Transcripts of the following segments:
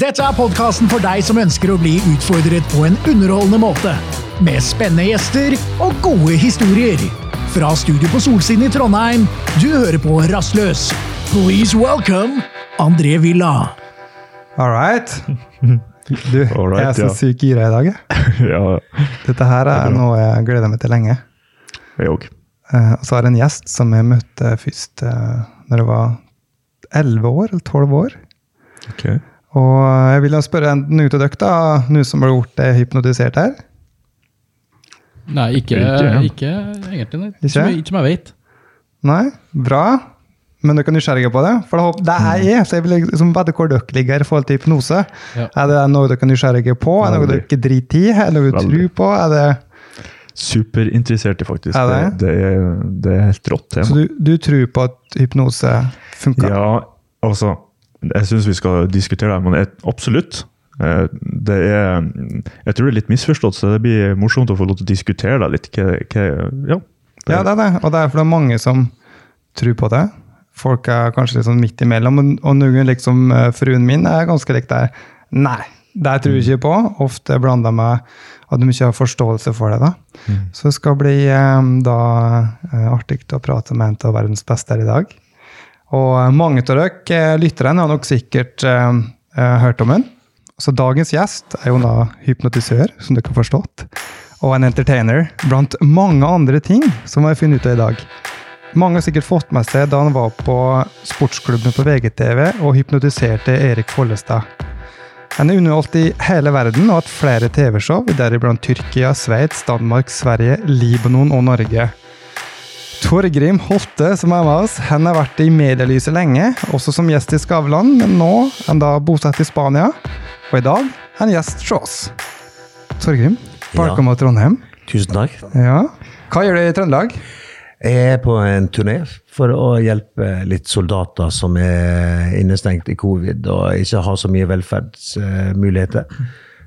Dette er podkasten for deg som ønsker å bli utfordret på en underholdende måte. Med spennende gjester og gode historier. Fra studio på Solsiden i Trondheim, du hører på Rastløs. Please welcome André Villa. All right. Du, All right, jeg er så ja. syk gira i dag. jeg. ja, Dette her er noe jeg gleder meg til lenge. jeg òg. Eh, Og så har jeg en gjest som jeg møtte først uh, når jeg var 11 år, eller 12 år. Okay. Og jeg vil da spørre nå til dere, da, nå som har gjort det hypnotisert her. Nei, ikke, Ikke, ikke egentlig. Nei. Ikke? Som ikke som jeg vet. Nei, bra. Men dere er nysgjerrige på det? For det er jeg, så jeg vil liksom vite hvor dere ligger i forhold til hypnose. Ja. Er det noe dere er nysgjerrige på? Er det noe dere driter i? Er det noe dere Veldig. tror på? Er det, Superinteressert i, faktisk. Er det? Det, det, er, det er helt rått tema. så du, du tror på at hypnose funker? Ja, altså Jeg syns vi skal diskutere det, men jeg- absolutt. Eh, Det er Jeg tror det er litt misforstått, så det blir morsomt å få lov til å diskutere det litt. Hva, hva, ja. Ja, det er det. Og det er for det er mange som tror på det. Folk er kanskje sånn midt imellom. Og- noen, liksom eh, fruen min, er ganske lik der. Nei, det tror jeg ikke på. Ofte blander med at de ikke har forståelse for det. da. Så det skal bli eh, da artig å prate med en av verdens beste her i dag. Og eh, mange av dere eh, lytterne har nok sikkert eh, eh, hørt om den. Så dagens gjest er jo da hypnotisør, som dere har forstått. Og en entertainer, blant mange andre ting som vi har funnet ut av i dag. Mange har sikkert fått med seg da han var på sportsklubben på VGTV og hypnotiserte Erik Follestad. Han er underholdt i hele verden og har hatt flere TV-show, deriblant Tyrkia, Sveits, Danmark, Sverige, Libanon og Norge. Torgrim Holte, som er med oss, han har vært i medielyset lenge, også som gjest i Skavlan, men nå er han da bosatt i Spania. Og i dag er han gjest hos oss. Torgrim, velkommen til Trondheim. Tusen takk. Ja. Hva gjør du i Trøndelag? Jeg er på en turné for å hjelpe litt soldater som er innestengt i covid og ikke har så mye velferdsmuligheter.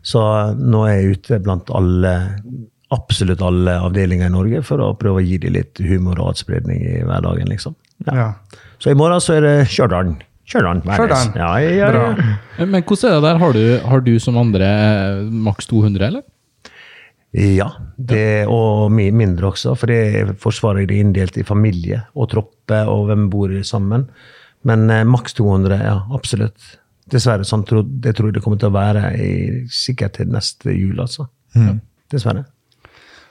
Så nå er jeg ute blant alle, absolutt alle avdelinger i Norge for å prøve å gi dem litt humor og atspredning i hverdagen, liksom. Ja. Ja. Så i morgen så er det Stjørdal. Stjørdal. Ja, ja, ja. Eh, Men hvordan er det der? Har du, har du som andre eh, maks 200, eller? Ja, det, og mye mindre også. For det Forsvaret er inndelt i familie og tropper og hvem bor sammen. Men eh, maks 200, ja, absolutt. Dessverre. Sånn tro, det tror jeg det kommer til å være i, sikkert til neste jul, altså. Dessverre.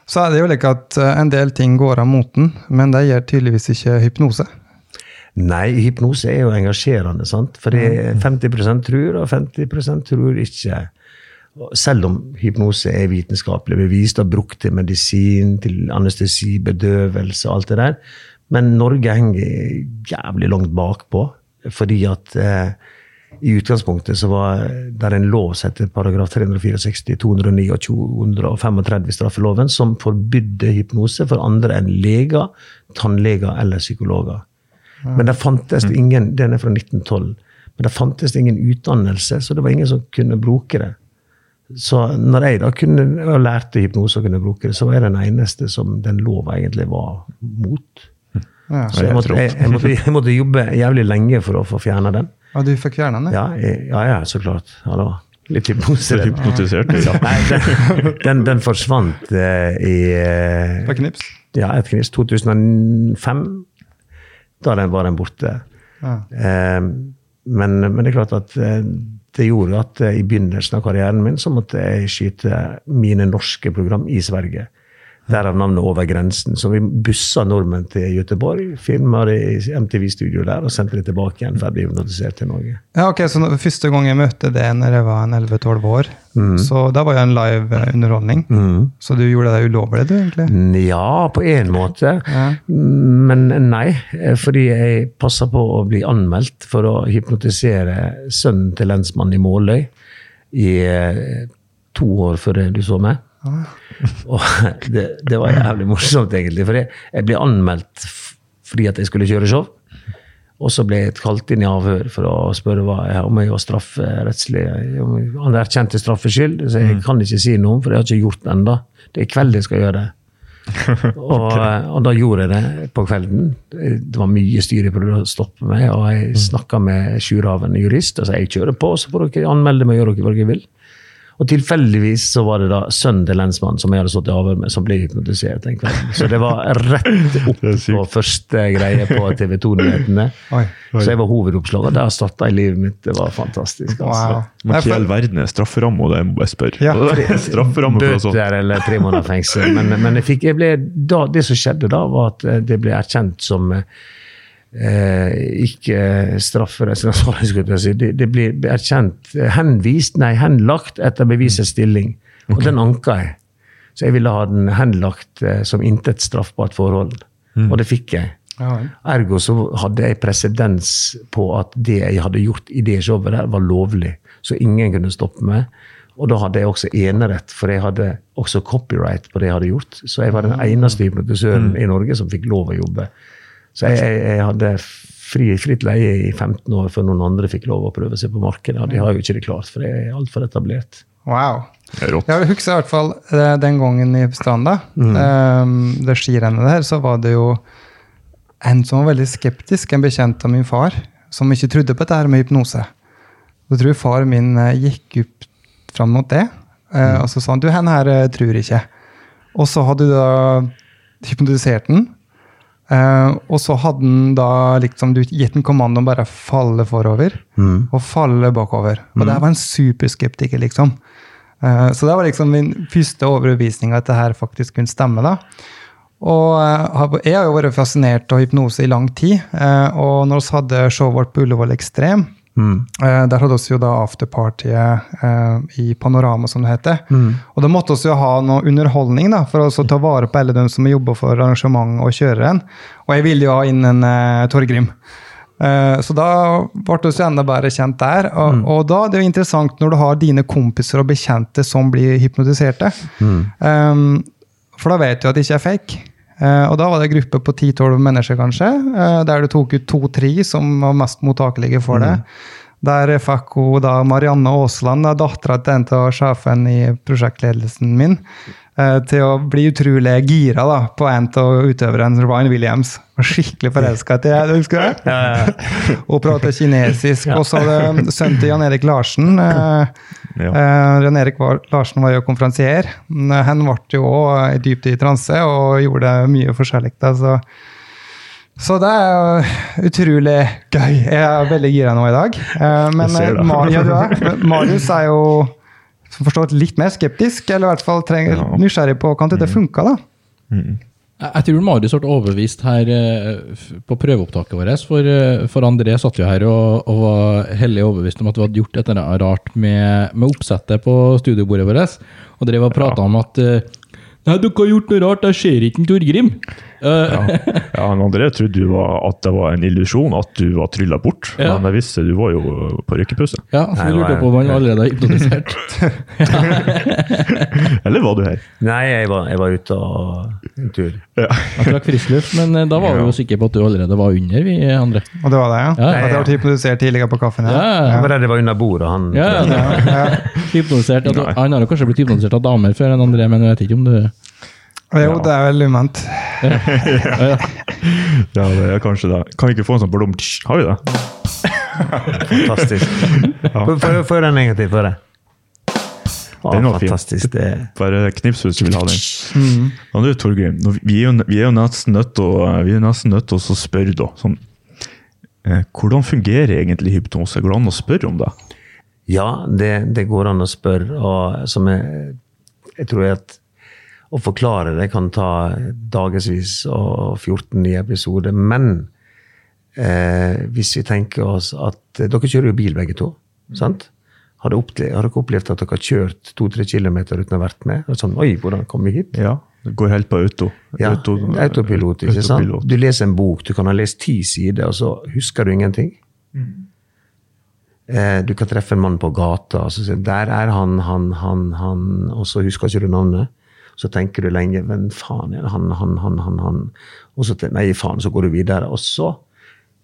Så er det jo like at eh, en del ting går av moten, men det gjør tydeligvis ikke hypnose. Nei, hypnose er jo engasjerende, sant. For er 50% tror, og 50% tror ikke. Selv om hypnose er vitenskapelig bevist og brukt til medisin, til anestesi, bedøvelse og alt det der. Men Norge henger jævlig langt bakpå. Fordi at eh, i utgangspunktet så var det en lov etter paragraf 364, 209 og 235 i straffeloven, som forbydde hypnose for andre enn leger, tannleger eller psykologer. Men det fantes ingen, Den er fra 1912. Men det fantes ingen utdannelse, så det var ingen som kunne bruke det. Så når jeg da kunne, og lærte hypnose og kunne bruke det, så var jeg den eneste som den lova egentlig var mot. Ja. Så jeg måtte, jeg, jeg, måtte, jeg måtte jobbe jævlig lenge for å få fjerna den. Og du fikk fjerna den? Ja, ja, ja, så klart. Hallo. Litt. Hypnotisert. Ja. Den, den, den forsvant eh, i eh, På knips? ja, et knips 2005. Da den var den borte. Ja. Eh, men, men det er klart at eh, det gjorde at eh, i begynnelsen av karrieren min så måtte jeg skyte mine norske program i Sverige. Derav navnet Over grensen. Så vi bussa nordmenn til Göteborg, filma det i MTV-studio der og sendte det tilbake igjen for å bli hypnotisert til Norge. Ja, ok, så Første gang jeg møtte det når jeg var 11-12 år, Mm. så da var jeg en live underholdning. underholdning. Så du gjorde deg ulovlig, du, egentlig? Ja, på en måte. Ja. Men nei, eh, fordi jeg passa på å bli anmeldt for å hypnotisere sønnen til lensmannen i Måløy i eh, to år før du så meg. Og det, det var jævlig morsomt, egentlig. For jeg, jeg ble anmeldt fordi at jeg skulle kjøre show. Og så ble jeg kalt inn i avhør for å spørre jeg, om jeg var strafferettslig Han erkjente straffskyld, så jeg kan ikke si noe, for jeg har ikke gjort det ennå. Det er i kveld jeg skal gjøre det. og, og da gjorde jeg det på kvelden. Det var mye styr jeg prøvde å stoppe meg, og jeg snakka med Sjuraven, jurist, og sa jeg kjører på, så får dere anmelde meg og gjøre hva dere vil. Og tilfeldigvis så var det da sønnen til lensmannen som jeg hadde stått i avhør med, som ble hypnotisert den kvelden. Så det var rett opp Det på første greie på TV 2-nyhetene. Så jeg var hovedoppslag, og der starta jeg livet mitt. Det var fantastisk. altså. Wow. Men hva i all verden er strafferamma, Det må jeg spørre. Ja. Strafferamme for noe sånt. Bøter eller tre måneder fengsel. Men, men jeg fikk, jeg ble, da, det som skjedde da, var at eh, det ble erkjent som eh, ikke strafferettslig skulle jeg si. Det, det blir erkjent henvist, nei, henlagt etter bevisets stilling. Og den anka jeg. Så jeg ville ha den henlagt eh, som intet straffbart forhold. Og det fikk jeg. Ja. Ergo så hadde jeg presedens på at det jeg hadde gjort i det showet der, var lovlig. Så ingen kunne stoppe meg. Og da hadde jeg også enerett, for jeg hadde også copyright på det jeg hadde gjort. Så jeg var den eneste hypnotisøren i Norge som fikk lov å jobbe. Så jeg, jeg, jeg hadde fri, fritt leie i 15 år før noen andre fikk lov å prøve seg på markedet. Og de har jo ikke det klart, for jeg er altfor etablert. Wow. Jeg husker i hvert fall eh, den gangen i stranda, eh, det skirennet der, så var det jo en som var veldig skeptisk, en bekjent av min far, som ikke trodde på dette med hypnose. Så tror jeg far min eh, gikk opp fram mot det, eh, og så sa han du, han her tror ikke. Og så hadde du da hypnotisert den, eh, og så hadde han da liksom du gitt en kommando om bare å falle forover og falle bakover. Og det her var en superskeptiker, liksom. Uh, Så det var liksom min første overbevisning at det her faktisk kunne stemme. da. Og uh, jeg har jo vært fascinert av hypnose i lang tid. Og når vi hadde showet vårt på Ullevål Ekstrem, eh, der hadde vi jo da afterpartyet eh, i Panorama, som det heter. Og da måtte vi jo ha noe underholdning da, for å ta vare på alle dem som jobber for arrangement og kjøreren. Og jeg ville jo ha inn en eh, Torgrim. Eh, Så da ble vi jo enda bedre kjent der. Og, og da det er jo interessant når du har dine kompiser og bekjente som blir hypnotiserte. Um, for da vet du at det ikke er fake. Eh, og da var det en gruppe på 10-12 mennesker, kanskje, eh, der du tok ut to-tre som var mest mottakelige for det. Der fikk hun da Marianne Aasland, da, dattera til en av sjefen i prosjektledelsen min, til å bli utrolig gira da, på en av utøverne, Ryan Williams. Var skikkelig forelska i det, husker du det? Og prata kinesisk. Og så hadde sønnen til Jan Erik Larsen. Eh, Ja. Eh, Jan Erik var, Larsen var jo konferansier. Han ble jo òg dypt i transe og gjorde mye forskjellig. Da, så, så det er utrolig gøy. Jeg er veldig gira nå i dag. Eh, Jeg eh, ja. Men Marius er jo som forstår litt mer skeptisk, eller i hvert fall trenger, Ja. nysgjerrig på kan det funka. da? Jeg jeg tror Marius ble overbevist her eh, på prøveopptaket vårt. For, eh, for André satt jo her og, og var hellig overbevist om at vi hadde gjort et eller annet rart med, med oppsettet på studiobordet vårt. Og drev og prata om at eh, Nei, dere har gjort noe rart, jeg ser ikke Torgrim. Eh, Ja. ja, André trodde du var at det var en illusjon, at du var trylla bort. Ja. Men jeg visste du var jo på røykepause. Ja, så Nei, lurte det på om han allerede har hypnotisert. Eller var du her? Nei, jeg var, jeg var ute og en tur. Jeg trakk friskluft, men eh, da var vi jo sikre på at du allerede var under, vi andre. Og det var det, ja? Ja, ja, At jeg ble hypnotisert tidligere på kaffen? Ja, ja. Jeg var redd jeg var under bordet. Han, Ja, ja, Hypnotisert. Jeg Han har jo kanskje blitt hypnotisert av damer før enn André, men jeg vet ikke om du Jo, det er veldig ument. ja, ja. Ja, det er kanskje det. Kan vi ikke få en sånn blom... Har vi det? Fantastisk. Få- Få den en gang til. Få det. Å, Den var fin. fantastisk. Det, Bare knips hvis du vil ha den. Ja, du, Torgrim, vi er, jo, vi er jo nesten nødt til å, nesten nødt til å spørre, da. Sånn, eh, hvordan fungerer egentlig hypnose? Går det an å spørre om det? ja, det, det går an å spørre. Og som jeg, jeg tror at å forklare det kan ta dagevis og 14 nye episoder. Men eh, hvis vi tenker oss at Dere kjører jo bil begge to. sant? Har dere opplevd, at dere har kjørt to-tre kilometer uten å ha vært med? Og sånn, Oi, hvordan kom vi hit? Ja, det går helt på auto. Ja, Auto- autopilot, ikke sant? autopilot. Du leser en bok, du kan ha lest ti sider, og så husker du ingenting. Eh, du kan treffe en mann på gata, og så sier der er han, han, han, han, og så husker ikke du navnet. Så tenker du lenge Hvem faen? Han, han, han, han, han. Og så Nei, faen, så går du videre. Og så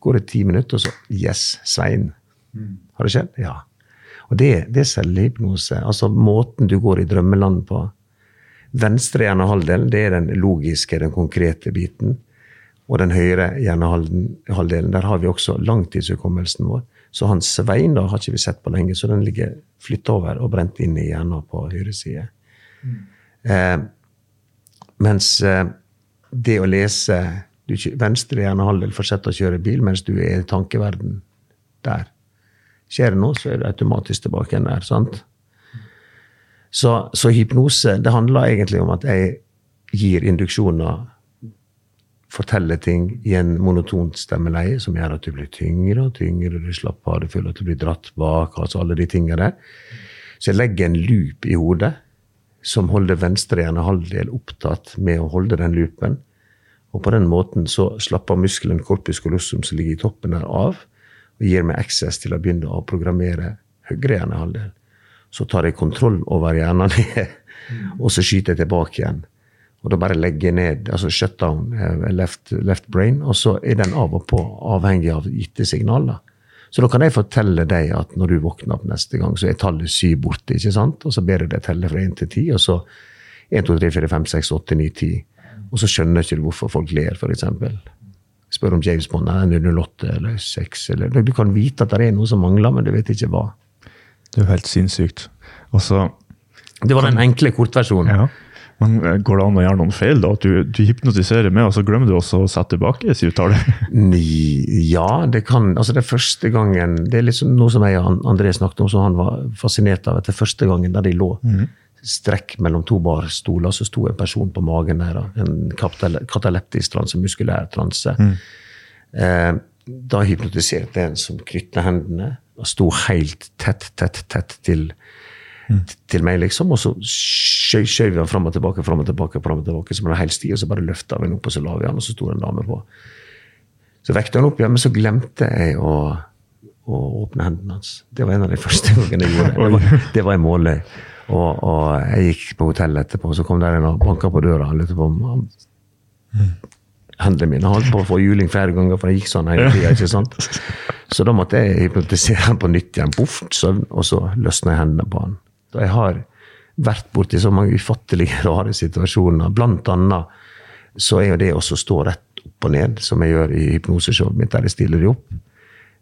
går det ti minutter, og så Yes, Svein. Har det skjedd? Ja. Og det, det er selvhypnose. Altså måten du går i drømmeland på. Venstre hjernehalvdel det er den logiske, den konkrete biten. Og den høyre hjernehalvdelen, der har vi også langtidshukommelsen vår. Så han Svein da har ikke vi sett på lenge, så den ligger flytta over og brent inn i hjernen på høyre side. Eh, mens eh, det å lese du, Venstre hjernehalvdel får sett å kjøre bil mens du er i tankeverden der. Skjer det noe, så er du automatisk tilbake igjen der. sant? Så, så hypnose det handler egentlig om at jeg gir induksjoner forteller ting i en monotont stemmeleie som gjør at du blir tyngre og tyngre, du slapper av, du føler at du blir dratt bak, altså alle de tingene der. Så jeg legger en loop i hodet som holder venstre hjernehalvdel opptatt med å holde den loopen. Og på den måten så slapper muskelen corpus colossum som ligger i toppen der, av, og gir meg access til å begynne å programmere høyre hjernehalvdel. Så tar jeg kontroll over hjernen, og så skyter jeg tilbake igjen. Og da bare legger jeg ned, altså shutdown, eh, left, left brain, og så er den av og på avhengig av gitte signaler. Så da kan jeg fortelle deg at når du våkner opp neste gang, så er tallet syv borte. ikke sant? Og så ber jeg deg telle fra én til ti, og så 1, 2, 3, 4, 5, 6, 8, 9, 10. Og så skjønner ikke du hvorfor folk ler, f.eks. Spør om James Bond er 008 eller 6 eller Du kan vite at det er noe som mangler, men du vet ikke hva. Det er jo helt sinnssykt. Og så Det var den enkle kortversjonen. ja. Men eh, går det an å gjøre noen feil? da? At du, du hypnotiserer med, og så glemmer du også å sette tilbake? Ni- Ja, det kan altså Det første gangen Det er liksom noe som jeg og André snakket om, som han var fascinert av. at Det er første gangen der de lå strekk mellom to barstoler, så sto en person på magen der. En kataleptisk transe, muskulær transe. Eh, da hypnotiserte en som knytta hendene og sto helt tett, tett, tett til til meg, liksom. Og så skjøv vi han fram og tilbake, fram og tilbake, fram og tilbake, så en helt sti, og så bare løfta vi han opp, og så la vi han, og så sto det en dame på. Så vekte han opp igjen, men så glemte jeg å, å åpne hendene hans. Det var en av de første gangene jeg gjorde det. Det var, det var i Måløy. Og, og jeg gikk på hotellet etterpå, så kom der en og banka på døra. og lurte på om han hendene mine. Holdt på å få juling flere ganger, for det gikk sånn hele tida. ikke sant? Så da måtte jeg hypnotisere han på nytt igjen, Boff, så, og så løsna jeg hendene på han. Da jeg har vært borti så mange ufattelige rare situasjoner, blant annet så er jo det også å stå rett opp og ned, som jeg gjør i hypnoseshowet mitt, der jeg stiller de opp.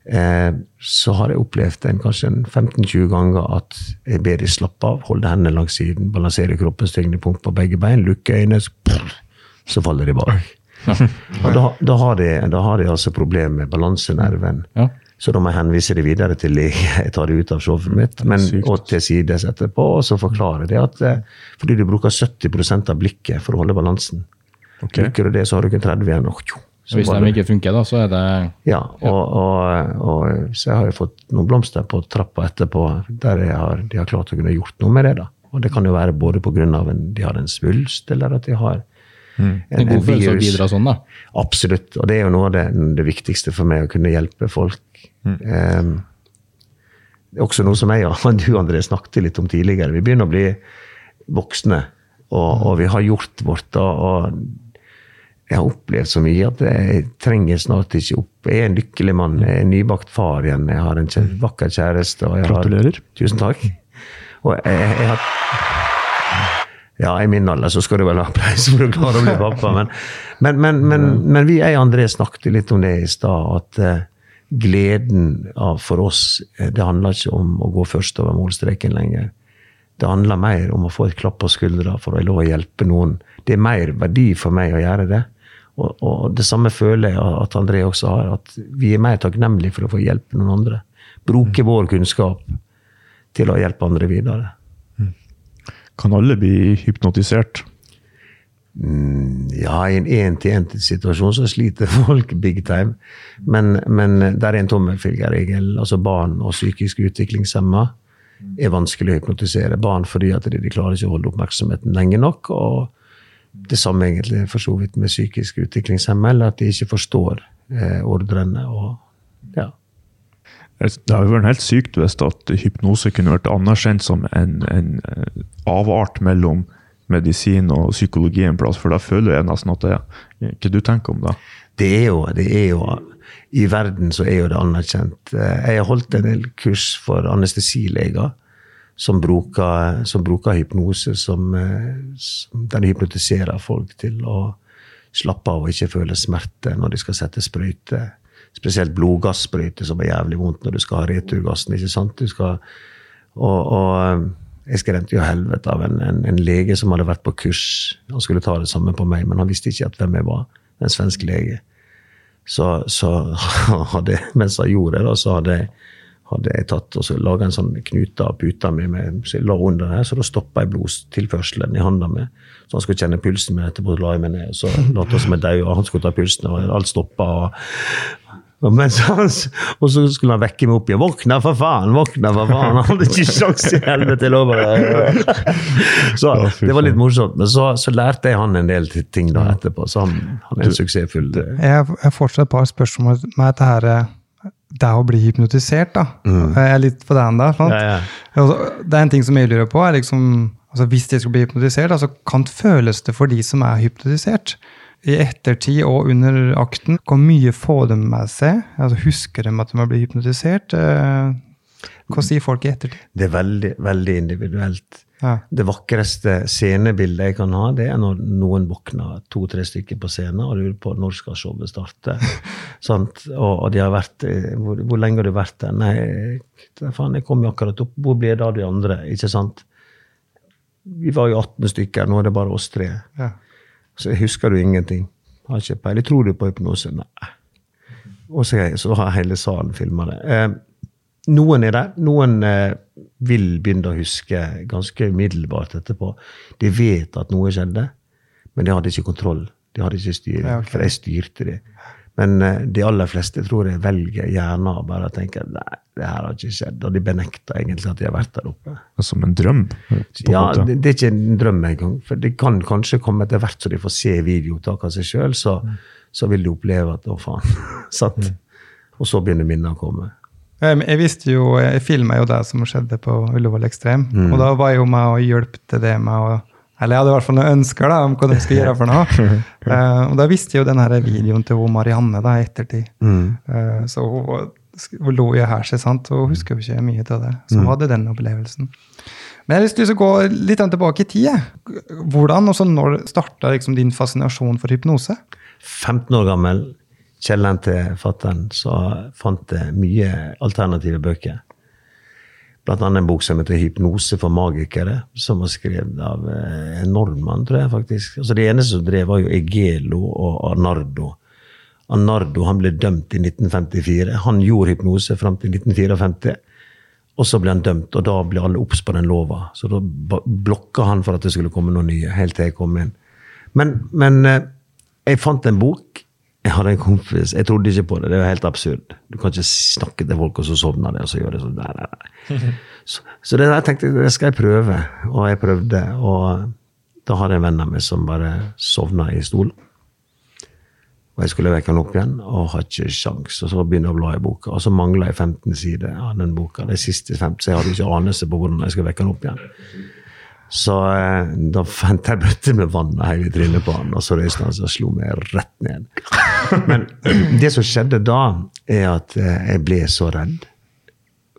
Eh, så har jeg opplevd en, kanskje en 15-20 ganger at jeg ber de slappe av, holde hendene langs siden, balansere kroppens tyngdepunkt på begge bein, lukke øynene, så, så faller de bak. Og da, da, har de, da har de altså problemer med balansenerven. Ja. Så da må jeg henvise det videre til lege. Jeg tar det ut av showet mitt, men, og til sides etterpå. Og så forklarer det at eh, fordi du bruker 70% av blikket for å holde balansen. Okay. Bruker du det, så har du ikke 30 igjen. Og, så Hvis de ikke funker, da, så er det ja, og, og, og så jeg har jeg fått noen blomster på trappa etterpå, der jeg har, de har klart å kunne gjort noe med det. da. Og det kan jo være både pga. de har en svulst, eller at de har en, en god følelse å bidra sånn, da. Absolutt. Og det er jo noe av det, det viktigste for meg, å kunne hjelpe folk. Ehm, det er også noe som jeg og du André snakket litt om tidligere. Vi begynner å bli voksne, og, og vi har gjort vårt. da, og jeg har opplevd så mye at jeg trenger snart ikke opp. Jeg er en lykkelig mann. Jeg er nybakt far igjen. Jeg har en kjæ- vakker kjæreste. Og Gratulerer. Har, tusen takk. Og jeg, jeg har ja, i min alder så skal du vel ha applaus for å klare å bli pappa. Men, men, men, men, men vi, jeg og André snakket litt om det i stad. At eh, gleden av, for oss eh, Det handler ikke om å gå først over målstreken lenger. Det handler mer om å få et klapp på skuldra for å lov å hjelpe noen. Det er mer verdi for meg å gjøre det. Og, og det samme føler jeg at André også har. At vi er mer takknemlige for å få hjelpe noen andre. Bruke vår kunnskap til å hjelpe andre videre. Kan alle bli hypnotisert? Ja, i en én-til-én-situasjon så sliter folk big time. Men, men der er en tommelfingerregel. Altså barn og psykisk utviklingshemma er vanskelig å hypnotisere. Barn fordi at de, de klarer ikke å holde oppmerksomheten lenge nok. Og det samme egentlig for så vidt med psykisk utviklingshemma, eller at de ikke forstår eh, ordrene. og ja. Det jo vært helt sykt hvis at hypnose kunne vært anerkjent som en, en eh, avart mellom medisin og psykologi en plass, for da føler jeg nesten at det er Hva du tenker om det? Det er jo, det er jo I verden så er jo det anerkjent. Eh, Jeg har holdt en del kurs for anestesileger som bruker, som bruker hypnose, som, eh, som Den hypnotiserer folk til å slappe av og ikke føle smerte når de skal sette sprøyte. Spesielt blodgassbryte, som er jævlig vondt når du skal ha returgassen. ikke sant? Du skal, og, og eh, jeg skremte jo helvete av en, en, en, lege som hadde vært på kurs. Han skulle ta det samme på meg, men han visste ikke hvem jeg var. En svensk lege. Så, så hadde, mens han gjorde det, så hadde, hadde jeg tatt og laga en sånn knute av puta mi så jeg la under her, så da stoppa jeg blodtilførselen i handa mi. Så han skulle kjenne pulsen min etterpå, la jeg meg ned. og Så lot jeg som jeg og han skulle ta pulsen, og alt stoppa. Og, og, han, og, så skulle han vekke meg opp igjen. 'Våkna, for faen! Våkna, for faen!' Han hadde ikke sjans i helvete, jeg lover deg. Så det var litt morsomt. Men så, så, lærte jeg han en del ting da etterpå, så han, han er en suksessfull Jeg har fortsatt et par spørsmål med dette her eh, det å bli hypnotisert, da. Mm. Jeg er litt på den der. Ja, ja. Altså, det er en ting som jeg lurer på. er liksom, altså Hvis de skal bli hypnotisert, altså, kan føles det for de som er hypnotisert? I ettertid og under akten, hvor mye får de med seg? Altså, husker de at de har blitt hypnotisert? Eh, hva sier folk i ettertid? Det er veldig, veldig individuelt. Ja. Det vakreste scenebildet jeg kan ha, det er når noen våkner to-tre stykker på scenen og lurer på når skal showet starte. og, og, de har vært eh, hvor, hvor, lenge har du vært der? Nei, faen, jeg kom jo akkurat opp. Hvor blir det av de andre? Ikke sant? Vi var jo 18 stykker, nå er det bare oss tre. Ja. Så husker du ingenting. Har ikke peiling. Tror du på hypnose? Nei. Og så, så har hele salen filma det. Eh, noen er der. Noen eh, vil begynne å huske ganske umiddelbart etterpå. De vet at noe skjedde, men de hadde ikke kontroll. De hadde ikke styring, ja, okay. for jeg styrte dem. Men uh, de aller fleste tror jeg velger gjerne å bare tenke nei, det her har ikke skjedd. Og de benekter egentlig at de har vært der oppe. Som en drøm? Ja, det, det, er ikke en drøm engang. For det kan kanskje komme etter hvert så de får se videoopptak av seg sjøl, så, mm. så, vil de oppleve at å, faen. sant? Mm. Og så begynner minnene å komme. Jeg visste jo, jeg filma jo det som skjedde på Ullevål Ekstrem. Mm. Og da var jo med og hjalp til det med å eller jeg hadde i hvert fall noen ønsker da, om hva de skulle gjøre for noe. uh, og da visste jeg jo denne videoen til hun Marianne da, i ettertid. Mm. Uh, så hun, hun lå jo her seg, sant, og hun husker jo ikke mye av det. Så hun mm. hadde den opplevelsen. Men jeg har lyst til å gå litt tilbake i tid. Hvordan og så når starta liksom din fascinasjon for hypnose? 15 år gammel, kjelleren til fatter'n, så fant jeg mye alternative bøker. Blant annet en bok som heter 'Hypnose for magikere', som var skrevet av eh, en nordmann, tror jeg faktisk. Altså Det eneste som drev, var jo Egelo og Arnardo. Arnardo han ble dømt i 1954. Han gjorde hypnose fram til 1954. Og så ble han dømt, og da ble alle obs på den lova. Så da blokka han for at det skulle komme noen nye, helt til jeg kom inn. Men, men eh, jeg fant en bok jeg hadde en kompis, jeg trodde ikke på det. Det er helt absurd. Du kan ikke snakke til folk, og så sovner de, og så gjør de sånn. Nei, nei, nei. Så, så, det der tenkte jeg det skal jeg prøve. Og jeg prøvde. Og da hadde jeg en venn av meg som bare sovna i stolen. Og jeg skulle vekke han opp igjen, og har ikke sjans. Og så begynner jeg å bla i boka, og så mangler jeg 15 sider av den boka. Det siste 15, så jeg hadde ikke anelse på hvordan jeg skulle vekke han opp igjen. Så eh, da fant jeg bøtte med vann og i trynet på han, og så røyste han og slo meg rett ned. Men det som skjedde da, er at eh, jeg ble så redd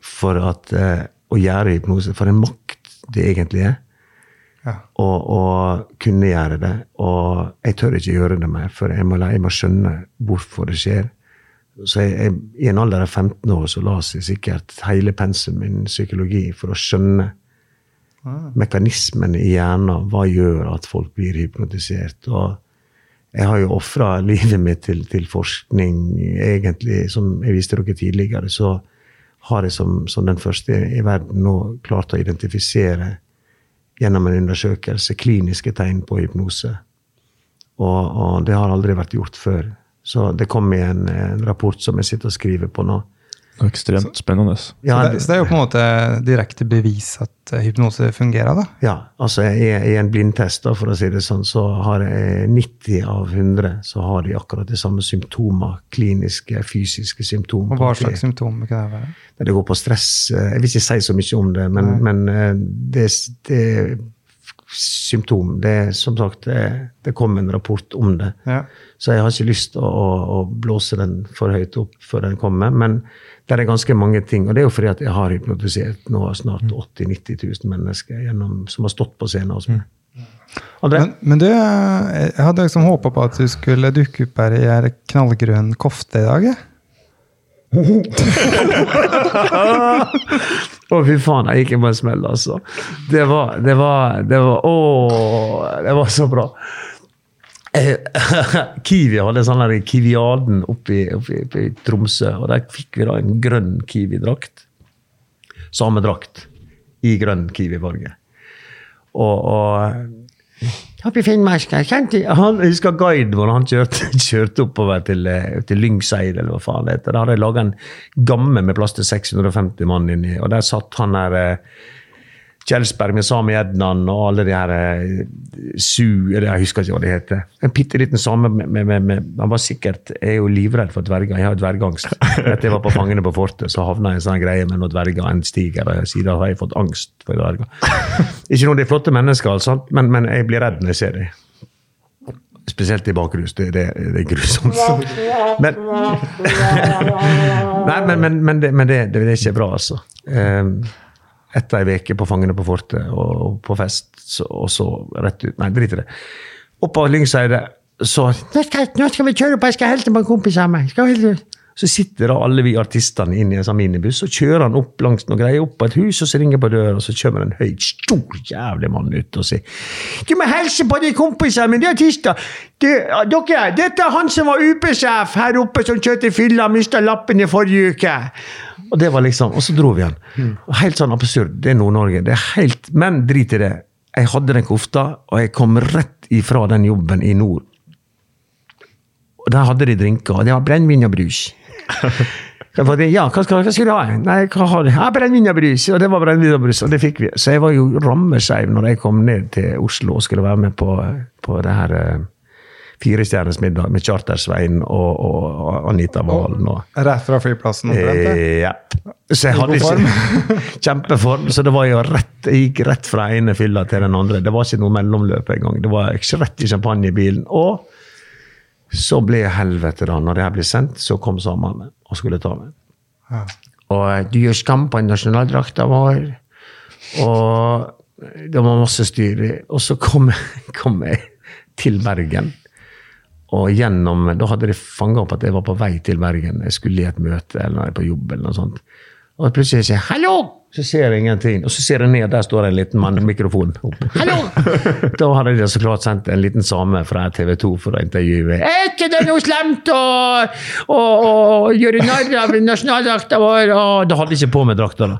for at eh, å gjøre hypnose For en makt det egentlig er. Ja. Å, kunne gjøre det. Og jeg tør ikke gjøre det mer, for jeg må, jeg må skjønne hvorfor det skjer. Så jeg, jeg, I en alder av 15 år så la jeg sikkert hele pensumet min psykologi for å skjønne Mekanismene i hjernen. Hva gjør at folk blir hypnotisert? Og jeg har jo ofra livet mitt til, til, forskning, egentlig. Som jeg viste dere tidligere, så har jeg som, som den første i verden nå klart å identifisere gjennom en undersøkelse kliniske tegn på hypnose. Og, og det har aldri vært gjort før. Så det kom i en, en rapport som jeg sitter og skriver på nå Ekstremt spennende. Ja, så, det, så, det, er jo på en måte direkte bevis at eh, hypnose fungerer? da? Ja. altså I, i en blindtest da, for å si det sånn, så har 90 av 100 så har de akkurat de samme symptomer. Kliniske, fysiske symptomer. Og Hva slags symptomer kan det være? Det går på stress. Eh, jeg vil ikke si så mye om det, men, men eh, det, det symptom. Det, er, som sagt, det, det kom en rapport om det. Ja. Så jeg har ikke lyst til å, å, å blåse den for høyt opp før den kommer. Men det er ganske mange ting. Og det er jo fordi at jeg har hypnotisert nå snart 80 000-90 000 mennesker gjennom, som har stått på scenen hos meg. Men, men du, jeg hadde liksom håpa på at du skulle dukke opp her i ei knallgrønn kofte i dag. Å, oh, fy faen, jeg gikk på en smell, altså. Det var Det var, det var Å, det var så bra. Eh, Kiwi hadde sånn Kiwiaden oppe i, Tromsø, og der fikk vi da en grønn Kiwi-drakt. Samme drakt i grønn Kiwi-farge. Og, og Oppe i Finnmark han, husker guiden vår, han kjørte, kjørte oppover til, eh, til Lyngseid, eller hva faen det heter. Der hadde jeg laga en gamme med plass til 650 mann inni, og der satt han der eh, Kjelsberg med Sami Ednan og alle de her eh, Su eller Jeg husker ikke hva de heter. En bitte liten same Han var sikkert Jeg er jo livredd for dverger. Jeg har jo dvergangst. Etter jeg var på Fangene på fortet, så havna jeg i en sånn greie med noen dverger en stiger, og siden har jeg fått angst for dverger. Ikke noe de er flotte mennesker, altså, men, men jeg blir redd når jeg ser dem. Spesielt i bakrus. Det, det, det er grusomt. Men, Nei, men, men, men det, det, er ikke bra, altså. Um, etter ei uke på Fangene på fortet og på fest, så, og så rett ut Nei, drit i det. av Lyngseidet, så nå skal, nå skal, vi kjøre på, jeg skal hilse på en kompis av meg. Så sitter da alle vi artistene inn i en sånn minibuss, og kjører han opp langs noen greier, opp på et hus, og så ringer på døra, og så kommer en høy, stor jævlig mann ut og sier Du må hilse på de kompisene mine, de er artister. Det, dere, dette er han som var UP-sjef her oppe, som kjørte fylla, mista lappen i forrige uke. Og det var liksom, og så dro vi igjen. Helt sånn absurd. Det er Nord-Norge. det er helt, Men drit i det. Jeg hadde den kofta, og jeg kom rett ifra den jobben i nord. Og Der hadde de drinker, og det var brennevin og brus. Ja, hva skal, hva skal du ha? Nei, hva har du? Ja, brennevin og brus. Og det var brennevin og brus, og det fikk vi. Så jeg var jo rammeskeiv når jeg kom ned til Oslo og skulle være med på, på det her uh, Firestjerners middag med Charter-Svein og, og, Anita Valen. Og, Rett fra flyplassen? eh, ja. Så jeg hadde ikke Kjempeform. Så det var jo rett, jeg gikk rett fra ene fylla til den andre. Det var ikke noe mellomløp engang. Det var rett i champagne i bilen. Og så ble helvete, da. Når det her ble sendt, så kom samene og skulle ta meg. Ja. Og eh, du gjør skam på nasjonaldrakta vår. Og det var masse styr. Og så kom, kom jeg til Bergen. Og gjennom, Da hadde de fanga opp at jeg var på vei til Bergen. Jeg skulle i et møte eller på jobb. eller noe sånt. Og plutselig sier jeg 'hallo', så ser jeg ingenting. Og så ser jeg ned, der står en liten mann med mikrofon. opp. 'Hallo!' Da hadde de så klart sendt en liten same fra TV 2 for å intervjue. 'Er ikke det noe slemt å, å, å gjøre narr av nasjonaldrakta vår?' Og da hadde de ikke på meg drakta. da.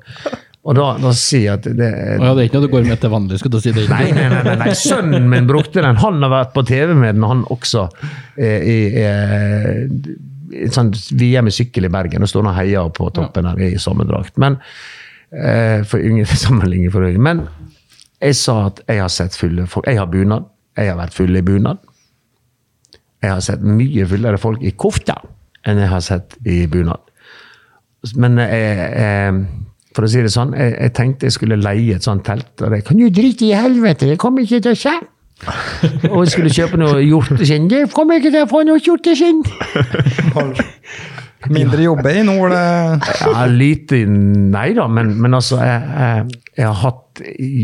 Og da, da sier jeg at det, ja, det er ikke noe du går med til vanlig? skal du si det. Nei, nei, nei, nei. Sønnen min brukte den. Han har vært på TV med den, han også. Eh, i, eh, sånn VM i sykkel i Bergen og står og heier på toppen her i sommerdrakt. Men eh, for yngre sammenligning for øvrig. Men jeg sa at jeg har sett fulle folk. Jeg har bunad. Jeg har vært full i bunad. Jeg har sett mye fullere folk i kofta enn jeg har sett i bunad. Men jeg, jeg for å si det sånn, jeg, jeg, tenkte jeg skulle leie et sånt telt. Og det kan jo drite i helvete, det kommer ikke til å skje. og jeg skulle kjøpe noe hjorteskinn. Det kommer ikke til å få noe hjorteskinn! Mindre jobbe i nord? ja, lite Nei da, men, men altså jeg, jeg, jeg, har hatt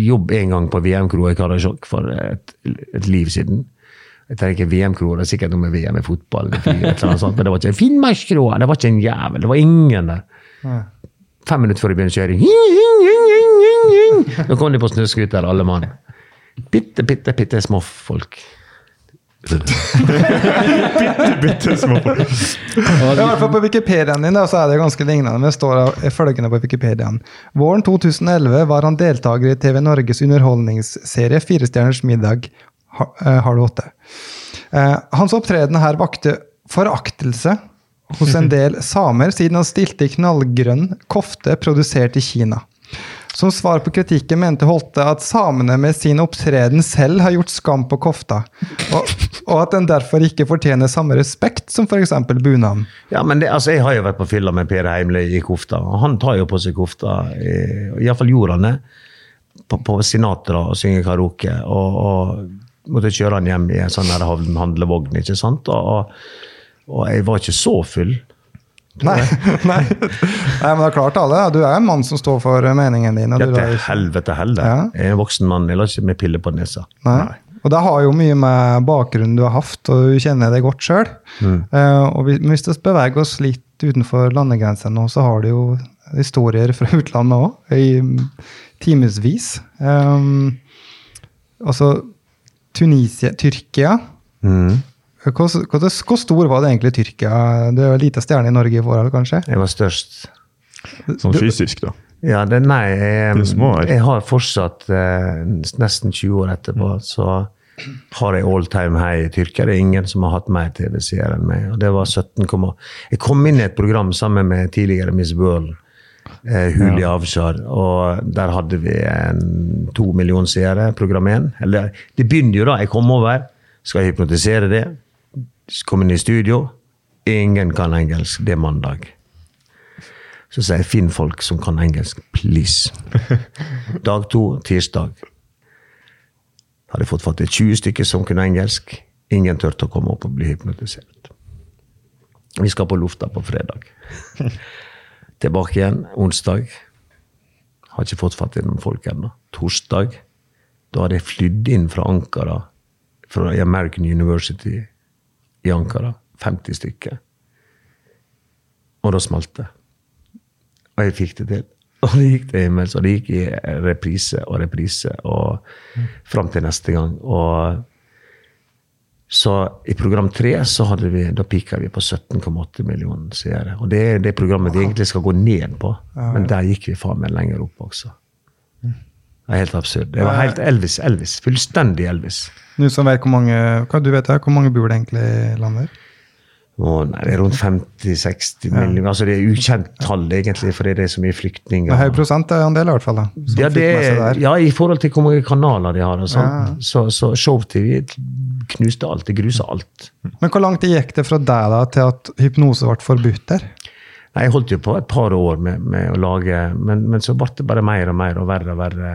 jobb en gang på VM-kroa i Karasjok for et, et, liv siden. Jeg tenker VM-kroa, det er sikkert noe med VM i fotball, eller sånt, men det var ikke Finnmarkskroa! Det var ikke en jævel. Det var ingen der. Fem minutter før de begynner kjøring Nå kom de på snøscooter, alle mann. Bitte, bitte, bitte små folk. bitte, bitte små folk. I hvert fall på Wikipediaen din da, så er det ganske lignende. Det står følgende på Wikipediaen. Våren 2011 var han deltaker i TV Norges underholdningsserie Firestjerners middag halv åtte. Hans opptreden her vakte foraktelse hos en del samer, siden han stilte i knallgrønn kofte produsert i Kina. Som svar på kritikken mente Holte at samene med sin opptreden selv har gjort skam på kofta, og, og at den derfor ikke fortjener samme respekt som f.eks. bunaden. Ja, men det, altså, Jeg har jo vært på fylla med Per Heimle i kofta, og han tar jo på seg kofta. Iallfall gjorde han det. på, på Sinatra og synge karaoke. Og, og måtte kjøre han hjem i en sånn handlevogn. ikke sant? Og, og, og jeg var ikke så full. Nei, nei. nei, men det er klart alle. Du er en mann som står for meningen din. Og Ja, du til helvete heller. Ja. Jeg er en voksen mann. Jeg lar ikke med piller på nesa. nei. Og det har jo mye med bakgrunnen du har hatt, og du kjenner det godt sjøl. og vi- hvis vi beveger oss litt utenfor landegrensene nå, så har du jo historier fra utlandet òg, i timevis. Um, altså Tunisia, Tyrkia. Mm. Hvor, hvor, hvor stor var det egentlig i Tyrkia? Det er jo en liten stjerne i Norge i forhold, kanskje? Jeg var størst. Sånn fysisk, da. Ja, det, nei, jeg, jeg har fortsatt eh, nesten 20 år etterpå, så har jeg all time high i Tyrkia. Det er ingen som har hatt mer TV-seere enn meg. og det var 17, Jeg kom inn i et program sammen med tidligere Miss World, eh, Huli Avshar, og der hadde vi en, to millioner seere, program 1. Eller, det begynner jo da, jeg kom over, skal jeg hypnotisere det, kom inn i studio, ingen kan engelsk, det er mandag. Så sier jeg finn folk som kan engelsk, please. Dag to, tirsdag. Hadde fått fatt i 20 stykker som kunne engelsk. Ingen turte å komme opp og bli hypnotisert. Vi skal på lufta på fredag. Tilbake igjen onsdag. Har ikke fått fatt i noen folk ennå. Torsdag. Da hadde jeg flydd inn fra Ankara, fra American University i Ankara. 50 stykker. Og da smalt det. Og jeg fikk det til. Og det gikk til himmels, og det gikk i reprise og reprise og fram til neste gang. Og så i program tre så hadde vi, da pika vi på 17,8 millioner seere. Og det er det programmet vi egentlig skal gå ned på, men der gikk vi faen meg lenger opp også. Det er helt absurd. Det var helt Elvis. Elvis. Fullstendig Elvis. Nå som vet hvor mange hva du vet her, hvor mange bor det egentlig i landet? Å, nei, det er rundt 50-60 millioner. Altså, det er ukjent tall, egentlig, for det er så mye flyktninger. En høy prosentandel, i hvert fall. da. Ja, det, der. ja, i forhold til hvor mange kanaler de har. og sånn. Så, så Show-TV knuste alt. Det grusa alt. Men hvor langt gikk det fra deg da til at hypnose ble forbudt der? Nei, Jeg holdt jo på et par år med, med å lage, men, men så ble det bare mer og mer og verre og verre.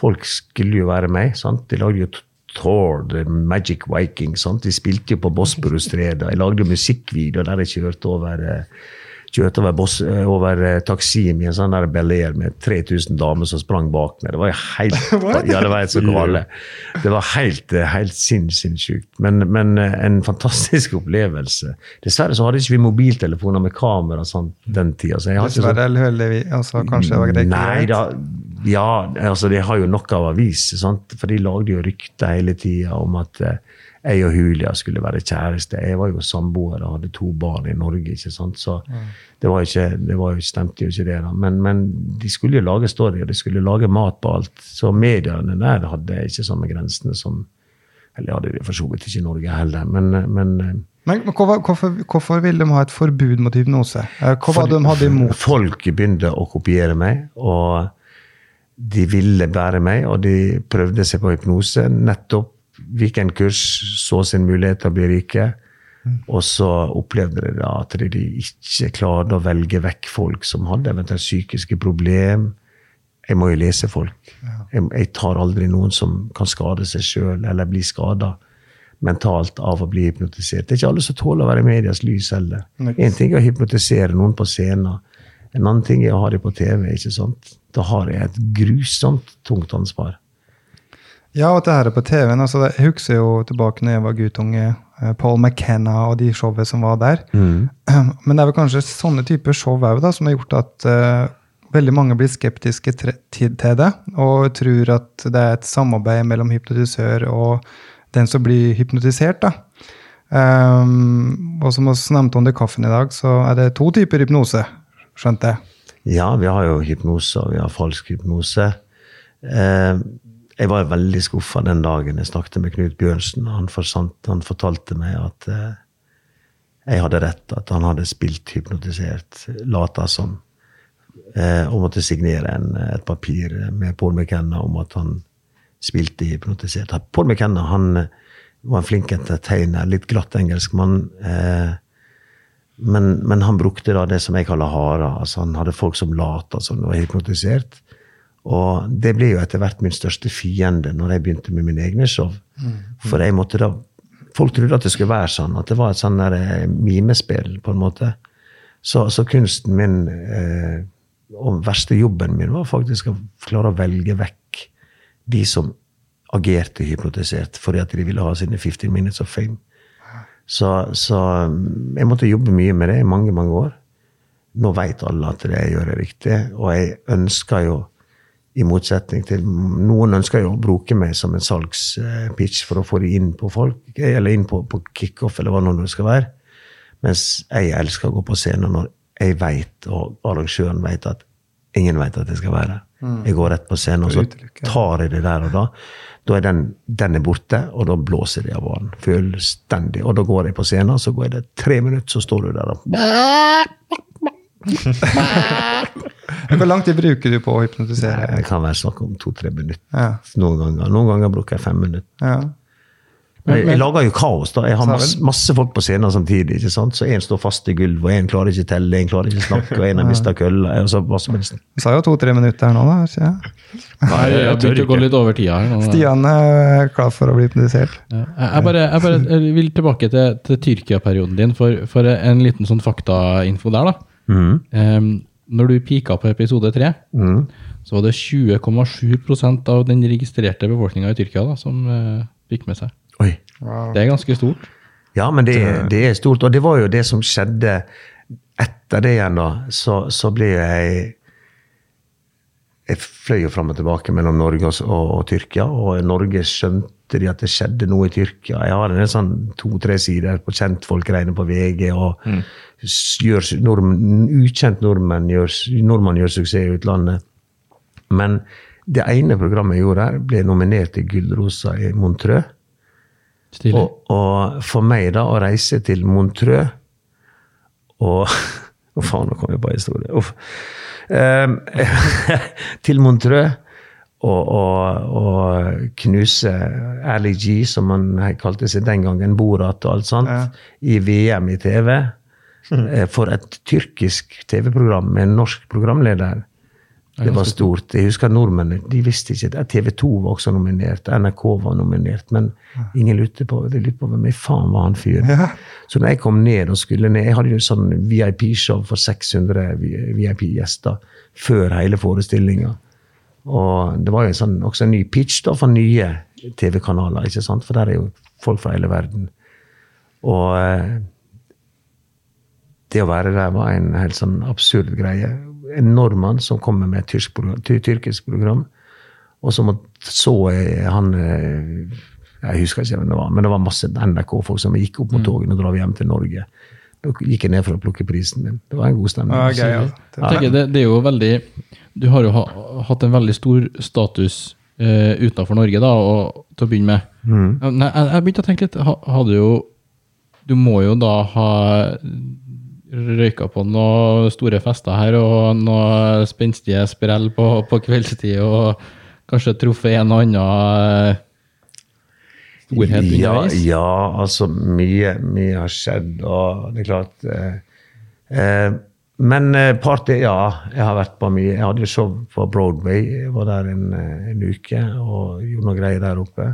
Folk skulle jo være med. sant? De lagde jo Thor, The Magic Viking. sant? De spilte jo på Bosporus-stredet. Jeg lagde musikkvideo der jeg kjørte over eh, kjørte over, Bos eh, over eh, Taksim i en sånn der Bel Air med 3000 damer som sprang bak meg. Det var jo helt ja, det var helt så gale. Det var helt, eh, helt sinnssykt. Men, men en fantastisk opplevelse. Dessverre så hadde ikke vi mobiltelefoner med kamera sånn den tida. Så Dessverre, eller heldigvis. Altså, kanskje var det ikke Nei da. Ja, altså de har jo nok av aviser, for de lagde jo rykter hele tida om at jeg og Julia skulle være kjæreste. Jeg var jo samboer og hadde to barn i Norge, ikke sant? så det, var ikke, det var jo, stemte jo ikke det. da. Men, men de skulle jo lage story, og de skulle lage mat på alt. Så mediene der hadde ikke samme grensene som Eller hadde de for så vidt ikke i Norge heller, men, men Men hvorfor, hvorfor, hvorfor ville de ha et forbud mot hypnose? Eh, Hva var det de hadde imot? Folk begynte å kopiere meg, og de ville bære meg, og de prøvde seg på hypnose. Nettopp weekendkurs, så sin mulighet til å bli rike. Og så opplevde de at de ikke klarte å velge vekk folk som hadde eventuelt psykiske problem. Jeg må jo lese folk. Jeg, jeg tar aldri noen som kan skade seg sjøl eller bli skada mentalt av å bli hypnotisert. Det er ikke alle som tåler å være i medias lys heller. En ting er å hypnotisere noen på scenen. En annen ting er å ha dem på TV. ikke sant? Da har jeg et grusomt tungt ansvar. Ja, og det her er på TV-en. altså Jeg husker jo tilbake når jeg var guttunge. eh, Paul McKenna og de showene som var der. Men det er vel kanskje sånne typer show da, som har gjort at uh, veldig mange blir skeptiske til det, og tror at det er et samarbeid mellom hypnotisør og den som blir hypnotisert. da. Um, og som vi nevnte under kaffen i dag, så er det to typer hypnose, skjønte jeg. Ja, vi har jo hypnose, og vi har falsk hypnose. Eh, jeg var veldig skuffa den dagen jeg snakket med Knut Bjørnsen. Han, han fortalte meg at eh, jeg hadde rett, at han hadde spilt hypnotisert, lata som. Eh, og måtte signere en, et papir med Paul McKenna om at han spilte hypnotisert. Paul McKenna han eh, var en flink entertainer, litt glatt engelskmann. Eh, men, men han brukte da det som jeg kaller hara. Altså han hadde folk som lata som de var hypnotisert. Og det ble jo etter hvert min største fiende når jeg begynte med mine egne show. For jeg måtte da Folk trodde at det skulle være sånn, at det var et sånn eh, mimespill, på en måte. Så, så kunsten min eh, og verste jobben min var faktisk å klare å velge vekk de som agerte hypnotisert fordi at de ville ha sine 15 minutes of fame. Så, så mm, jeg måtte jobbe mye med det i mange, mange år. Nå vet alle at det jeg gjør, er riktig, og jeg ønsker jo i motsetning til Noen ønsker jo å bruke meg som en salgspitch for å få de inn på folk, eller inn på, på kickoff, eller hva nå det skal være. Mens jeg elsker å gå på scenen når jeg vet, og arrangøren vet, at ingen vet at jeg skal være der. Jeg går rett på scenen, og så tar jeg det der og da. Da er den, den er borte, og da blåser de av banen. Fullstendig. Og da går jeg på scenen, så går jeg der tre minutter, så står du der og Hvor lang tid bruker du på å hypnotisere? Det kan være snakk om to-tre minutter. Ja. Noen ganger Noen ganger bruker jeg fem minutter. Ja. Jeg, jeg lager jo kaos. da. Jeg har masse, masse folk på scenen samtidig. ikke sant? Så én står fast i gulvet, og én klarer ikke å telle, én klarer ikke å snakke, og én har mista kølla. Du sa jo to-tre minutter her nå, da. ikke? Nei, jeg jeg begynt å gå litt over tida her nå. Stian er klar for å bli hypnotisert. Ja. Jeg, jeg, bare, jeg bare vil tilbake til, til Tyrkia-perioden din for, for en liten sånn faktainfo der. da. Mhm. Um, når du pika på episode tre, så var det 20,7% av den registrerte befolkninga i Tyrkia da, som uh, fikk med seg. Oi. Det er ganske stort. Ja, men det, det er stort. Og det var jo det som skjedde etter det igjen, da. Så, så ble jeg Jeg fløy jo fram og tilbake mellom Norge og, og, og Tyrkia, og Norge skjønte de at det skjedde noe i Tyrkia. Jeg har en sånn to-tre sider på kjentfolkgreiene på VG, og s- gjør, nordmenn, ukjent nordmenn gjør, nordmann gjør suksess i utlandet. Men det ene programmet jeg gjorde her, ble nominert til Gullrosa i Montreux. Stilig. Og, og for meg, da, å reise til Montreux og Å, faen, nå kom jeg på en historie. Uff. Um, til Montreux og, og, og knuse Ali G, som han kalte seg den gangen, Borat og alt sånt, i VM i TV. Eh, For et tyrkisk TV-program med en norsk programleder. Det var stort. Jeg husker nordmennene de visste ikke. TV 2 var også nominert, NRK var nominert, men ingen lurte på de lurte på hvem i faen var han fyren. Så når jeg kom ned og skulle ned Jeg hadde jo sånn VIP-show for 600 VIP-gjester før hele forestillinga. Og det var jo sånn, også en ny pitch da for nye TV-kanaler, ikke sant? for der er jo folk fra hele verden. Og eh, det å være der var en helt sånn absurd greie. En nordmann som kommer med et tyrkisk program, ty- tyrkisk program og så så han eh, Jeg husker ikke hvem det var, men det var masse NRK-folk som gikk opp mot togene og drar hjem til Norge. Da gikk jeg ned for å plukke prisen min. Det var en god stemning. Ja, okay, ja. Tenker, det, det er jo veldig Du har jo ha, hatt en veldig stor status eh, utenfor Norge, da, og, til å begynne med. Mm. Nei, jeg, jeg begynte å tenke litt ha, Hadde jo Du må jo da ha røyka på noen store fester her, og noen spenstige sprell på, på kveldstid, og kanskje truffet en og annen eh, storhet Ja, underveis? ja, altså mye, mye har skjedd, og det er klart eh, eh, Men eh, party, ja. Jeg har vært på mye. Jeg hadde show på Broadway. Jeg var der en, en uke og gjorde noe greier der oppe.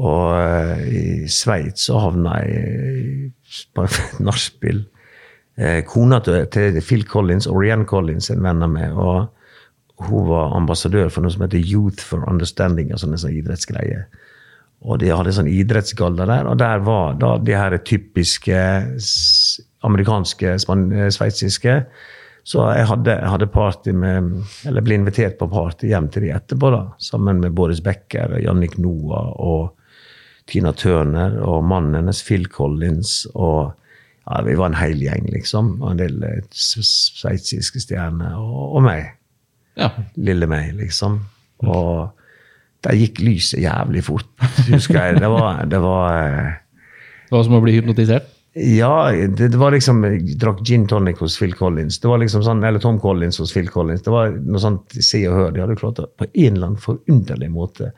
Og eh, i Sveits så havna jeg på et nachspiel. Eh, kona til, Phil Collins, Orianne Collins, en venn av meg. og hun var ambassadør for noe som heter Youth for Understanding, altså en sånn idrettsgreie. Og de hadde sånn idrettsgalla der, og der var da de her typiske amerikanske, eh, sveitsiske. Så jeg hadde, hadde party med, eller ble invitert på party hjem til de etterpå, da, sammen med Boris Becker, Jannik Noah og Tina Turner og mannen hennes Phil Collins. og ja, Vi var en hel gjeng, liksom. Og en del eh, sveitsiske stjerner. Og, og meg Ja. lille meg, liksom. Og der gikk lyset jævlig fort, husker jeg. Det var, det var eh, Det var som å bli hypnotisert? Ja, det, det var liksom Jeg drakk gin tonic hos Phil Collins. Det var liksom sånn, Eller Tom Collins hos Phil Collins. Det var noe sånt Se og Hør. De hadde klart å på en eller annen forunderlig måte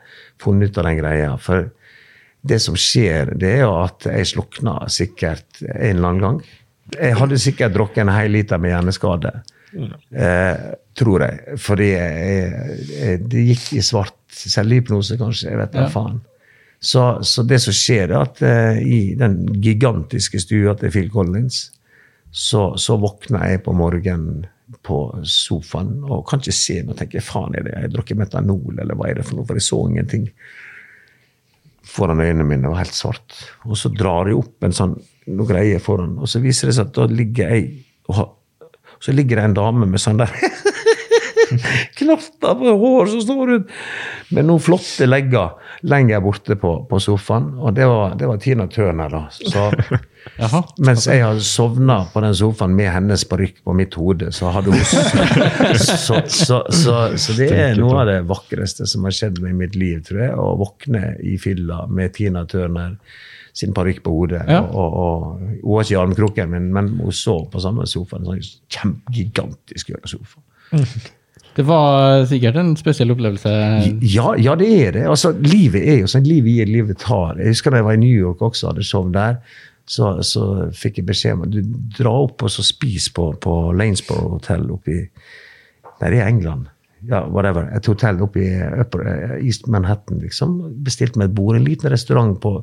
funnet ut av den greia. For det som skjer, det er jo at jeg slukna sikkert en eller annen gang. Jeg hadde sikkert drukket en hel liter med hjerneskade. Eh, tror jeg. Fordi jeg, jeg, det gikk i svart selvhypnose, kanskje. Jeg vet da Ja. faen. Så, så det som skjer, er at eh, i den gigantiske stua til Phil Collins, så, så våkner jeg på morgenen på sofaen og kan ikke se noe. tenker faen er det jeg har drukket metanol, eller hva er det for noe? For jeg så ingenting foran øynene mine. Det var helt svart. Og så drar jeg opp en sånn noe greie foran, og så viser det seg at da ligger jeg og har, Så ligger det en dame med sånn der knatter på hår som står rundt med noen flotte legger lenger borte på, på sofaen. Og det var, det var Tina Turner, da. Så, Jaha. mens jeg hadde sovna på den sofaen med hennes parykk på mitt hode, så hadde hun så, så, så, så det er noe av det vakreste som har skjedd med i mitt liv, tror jeg. Å våkne i fylla med Tina Turner sin parykk på hodet. Ja. Og, og, og, hun var ikke i armkroken men, men hun sov på samme sofa. En sånn kjempegigantisk sofa. Det var sikkert en spesiell opplevelse. Ja, ja, det er det. Altså, livet er jo sånn. Livet gir, livet tar. Jeg husker da jeg var i New York også, hadde show der. Så, så fikk jeg beskjed om at du drar opp og så spis på, på Lanesborough Hotel oppe i det er England. Ja, whatever. Et hotell oppe i Upper eh, East Manhattan, liksom. Bestilte meg et bord. En liten restaurant på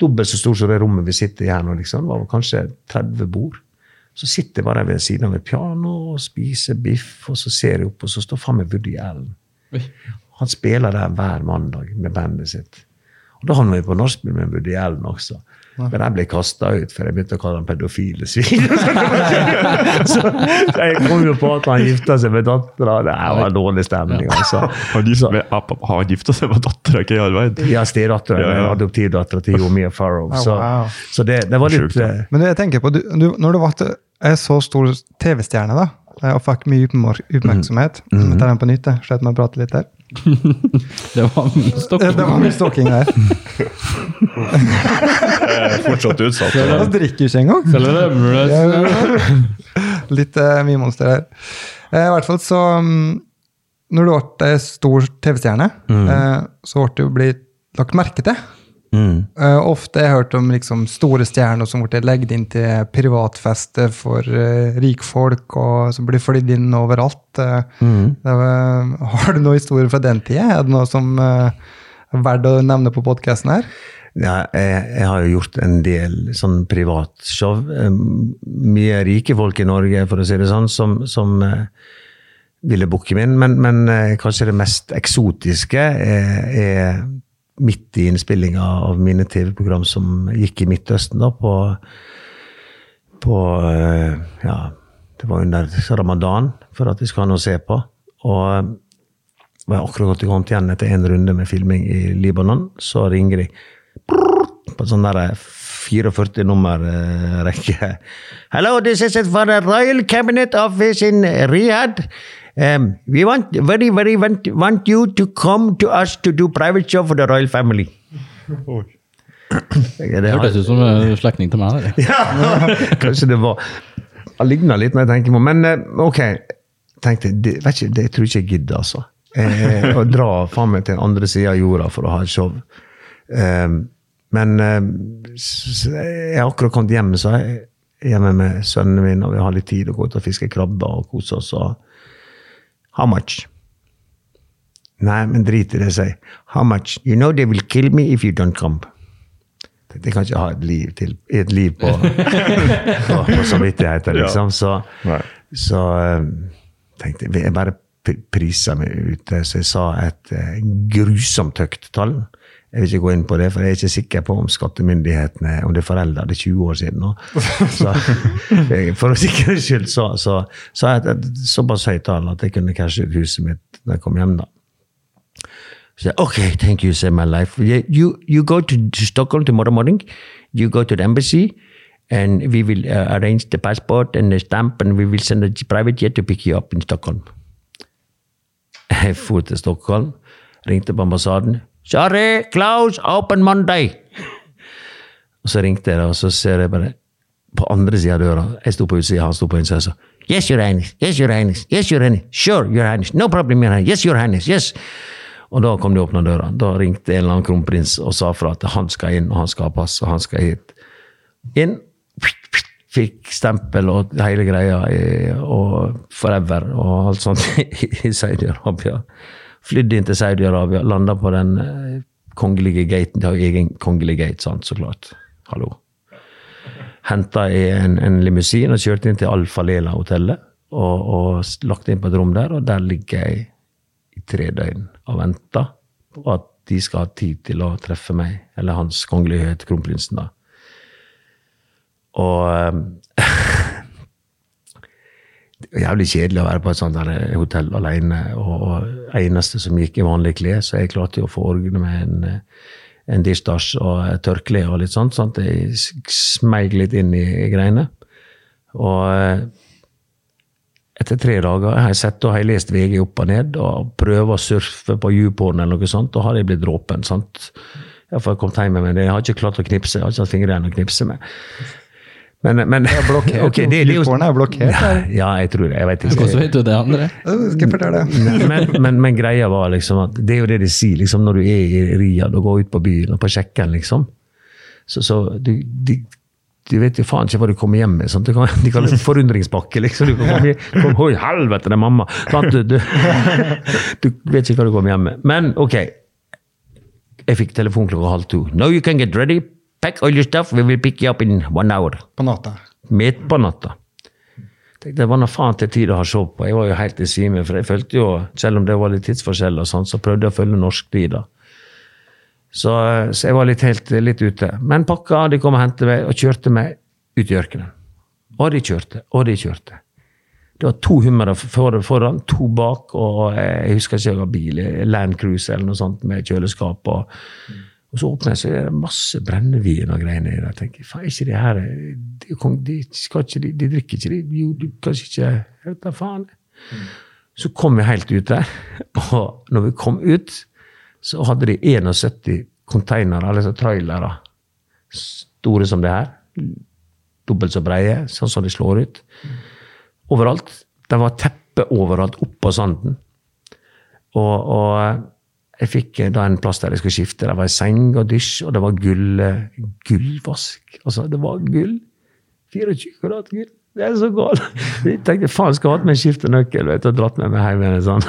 dobbelt så stor som det rommet vi sitter i her nå. liksom. Det var kanskje 30 bord. Så sitter jeg bare ved siden av et piano og spiser biff, og så ser jeg opp, og så står faen meg Woody Allen. Han spiller der hver mandag med bandet sitt. Og da havner vi på nachspiel med Woody Allen også. Men jeg ble kasta ut, for jeg begynte å kalle han pedofile svin. så, så jeg kom jo på at han gifta seg med dattera. Det var var dårlig stemning, altså. Han gifta, har han gifta seg med dattera, ikke i arbeid? Ja, stedattera. Ja, ja. Adoptivdattera til Jomia Farrow. Oh, Så, wow. så det, det var litt Sjukt, eh, Men jeg tenker på, du, du, når du ble en så stor TV-stjerne da, og fikk mye oppmer- oppmerksomhet Mm. Jeg tar den på nytt. Slett med å prate litt der. Det var mye stokk. Det var mye stalking der. Jeg er fortsatt utsatt. Jeg drikker ikke engang. Litt uh, mye monster her. Uh, I hvert fall så um, Når du ble stor TV-stjerne, eh, så ble du blitt lagt merke til. Mm. Uh, ofte har jeg hørt om liksom, store stjerner som ble lagt inn til privatfester for uh, rikfolk, og som blir flydd inn overalt. Eh, det var, har du noen historier fra den tida? Er det noe som er verdt å nevne på podkasten her? Ja, jeg, jeg har jo gjort en del sånn privatshow. Mye rike folk i Norge, for å si det sånn, som, som ville booke min. Men, men kanskje det mest eksotiske er, er midt i innspillinga av mine TV-program som gikk i Midtøsten, da, på, på eh, Ja, det var under ramadan, for at vi skal ha noe å se på. Og eh, var jeg akkurat kommet igjen etter en runde med filming i Libanon, så ringer de på sånn der 44 nummer eh, rekke. Hello, this is it for the Royal Cabinet Office in Riyadh. Um, we want very, very want, want you to come to us to do private show for the royal family. Det Det hørtes ut som en slektning til meg. Ja, kanskje det var Han ligna litt når jeg tenker på Men eh, ok, tenkte, det, vet ikke, det tror ikke jeg gidder, altså. Eh, å dra faen meg til den andre sida av jorda for å ha et show. Eh, men eh, jeg har akkurat kommet hjem, så jeg er hjemme med sønnen min, og vi har litt tid å gå ut og fiske krabber og kose oss. Og How much? Nei, men drit i det, sier. How much? You know they will kill me if you don't come. Jeg kan ikke ha et liv, til, et liv på, på, på samvittigheten, liksom. Så, så eh, tenkte jeg Jeg bare prisa meg ute, så jeg sa et eh, grusomt høyt tall. Jeg vil ikke gå inn på det, for jeg er ikke sikker på om skattemyndighetene Om det er foreldre. Det er 20 år siden nå. Så, jeg- for sikkerhets skyld så så, jeg et, et såpass høyt tall at jeg kunne cashe ut huset mitt når jeg kom hjem. da. So, okay, thank you, save my life. You, you, go to, to Stockholm tomorrow morning. You go to the embassy, and we will uh, arrange the passport and the stamp, and we will send a private jet to pick you up in Stockholm. Jeg for til Stockholm, ringte på ambassaden. Sorry, Klaus, open Monday! Og så ringte jeg, og så ser jeg bare på andre sida av døra. Jeg sto på utsida, han sto på innsida. Så, yes, your highness. Yes, your highness. Yes, your highness. Sure, your highness. No problem, your highness. Yes, your highness. Yes. Og da kom de og åpna døra. Da ringte en eller annen kronprins og sa fra at han skal inn, og han skal ha pass, og han skal hit. Inn. Fikk stempel og hele greia og forever og alt sånt i Saudi-Arabia. Flydde inn til Saudi-Arabia, landa på den eh, kongelige gaten. De har egen kongelig gate, sant, så klart. Hallo. Henta en, en limousin og kjørte inn til Alfa Lela-hotellet. Og, og lagt inn på et rom der, og der ligger jeg i tre døgn og venter på at de skal ha tid til å treffe meg, eller Hans Kongelige Høyhet Kronprinsen, da. Og eh, jævlig kjedelig å være på et sånt der eh, hotell alene. Og, og eneste som gikk i vanlige klær, så jeg klarte jo å få ordne med en, eh, en dishdasj og tørkle og litt sånt. sånn Jeg smeig litt inn i, greiene. Og eh, etter tre dager har jeg sett og har lest VG opp og ned og prøver å surfe på YouPorn eller noe sånt, og har jeg blitt dråpen. sant? Jeg har kommet hjem med det. Jeg har ikke klart å knipse. Jeg har ikke hatt fingrene å knipse med. Men, men blokkert. Okay, det, det det, er blokkert, er Ja, jeg tror det. Jeg vet ikke. Hvordan vet du det, André? Øh, Skal jeg fortelle det? men, men, men greia var liksom at det er jo det de sier liksom, når du er i Riyadh og går ut på byen og på sjekken, liksom. Så, så du, de, de vet jo faen ikke hva du kommer hjem med. Sant? Du kan, de kaller det forundringspakke. liksom. Du kan komme kom, Oi, helvete, det er mamma! Sant? Du, du, du vet ikke hva du kommer hjem med. Men ok. Jeg fikk telefon klokka halv to. Now you can get ready. Pack all your stuff. We will pick you up in one hour På natta. midt på natta. Tenkte, det var noe faen til tid å ha show på. Jeg var jo helt i svime, for jeg følte jo, selv om det var litt tidsforskjell, og sånn, så prøvde jeg å følge norsk tid. da. Så, så jeg var litt, helt, litt ute. Men pakka, de kom og hentet meg og kjørte meg ut i ørkenen. Og de kjørte, og de kjørte. Det var to hummere for, foran, to bak, og jeg husker ikke jeg var bil, Land Cruise eller noe sånt med kjøleskap. og og så åpner jeg, så er det masse brennevin og greier nede. Jeg tenker, faen, ikke det her de, de, ikke, de, de drikker ikke, de? Jo, de, kanskje ikke Jeg vet da faen. Så kom vi helt ut der, og når vi kom ut, så hadde de 71 containere, eller trailere, store som det her. Dobbelt så breie, sånn som de slår ut. Overalt. Det var teppe overalt, oppå sanden. Og, og jeg fikk eh, da en plass der jeg skulle skifte. Det var en seng og dysj, og det var gull, eh, gullvask. Altså, det var gull. 24 kvadrat gull. Det er så galt. Jeg tenkte faen, skal jeg hatt med en skiftenøkkel vet og dratt med meg hjem igjen. Sånn.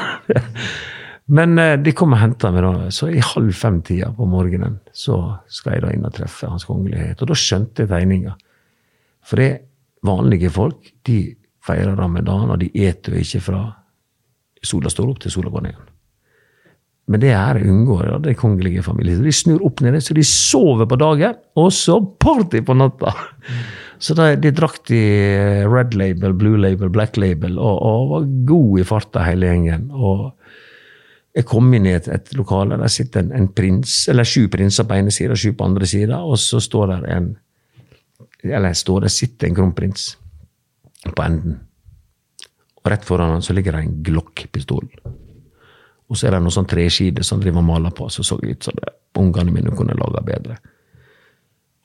Men eh, de kom og henta meg, da. Så i halv fem-tida på morgenen så skal jeg da inn og treffe Hans Kongelighet. Og da skjønte jeg tegninga. For det vanlige folk de feirer ramadan, og de eter jo ikke fra sola står opp til sola går ned. Men det her unngår ja, det kongelige familie. Så de snur opp ned, så de sover på dagen, og så party på natta! Så de, de drakk de red label, blue label, black label, og, og var gode i farta hele gjengen. Og jeg kom inn i et, et lokale, der sitter en, en prins, eller sju prinser på ene sida og sju på andre sida, og så står der en Eller står der sitter en kronprins på enden. Og rett foran han så ligger det en Glock-pistol. Og så er det noen sånn treskider som driver og maler på, som så ut som det ungene mine kunne laga bedre.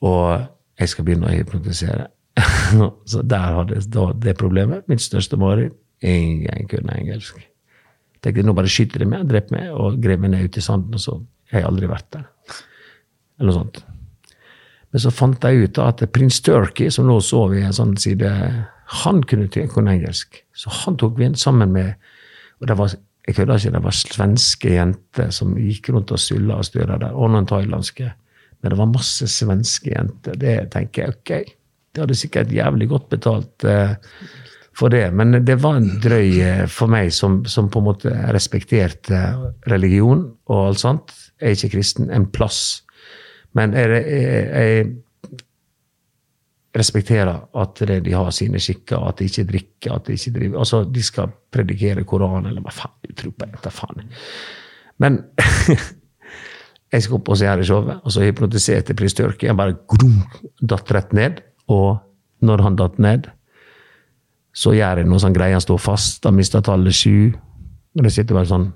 Og jeg skal begynne å hypnotisere. så der hadde jeg det problemet. Mitt største mareritt. Ingen kunne engelsk. Tenkte nå bare skyter de meg, dreper meg og grev meg ned ute i sanden, og så har jeg aldri vært der. Eller noe sånt. Men så fant jeg ut da at prins Turkey, som nå sov i en sånn side, han kunne, kunne engelsk. Så han tok vi inn sammen med og det var, Jeg kødder ikke, det var svenske jenter som gikk rundt og sulla og styra der, og noen thailandske. Men det var masse svenske jenter. Det tenker jeg, ok, det hadde sikkert jævlig godt betalt eh, for det. Men det var en drøy eh, for meg som, som på en måte respekterte religion og alt sånt. Jeg er ikke kristen. En plass. Men jeg, jeg, jeg respekterer at det, de har sine skikker, at de ikke drikker, at de ikke driver Altså, de skal predikere Koranen, eller hva faen du tror på, etter faen. Men jeg skal opp og se her i showet, og så hypnotiserte prins Tørke. Han bare grum, datt rett ned. Og når han datt ned, så gjør jeg noe sånn greie, han står fast, han mister tallet sju. Men det sitter bare sånn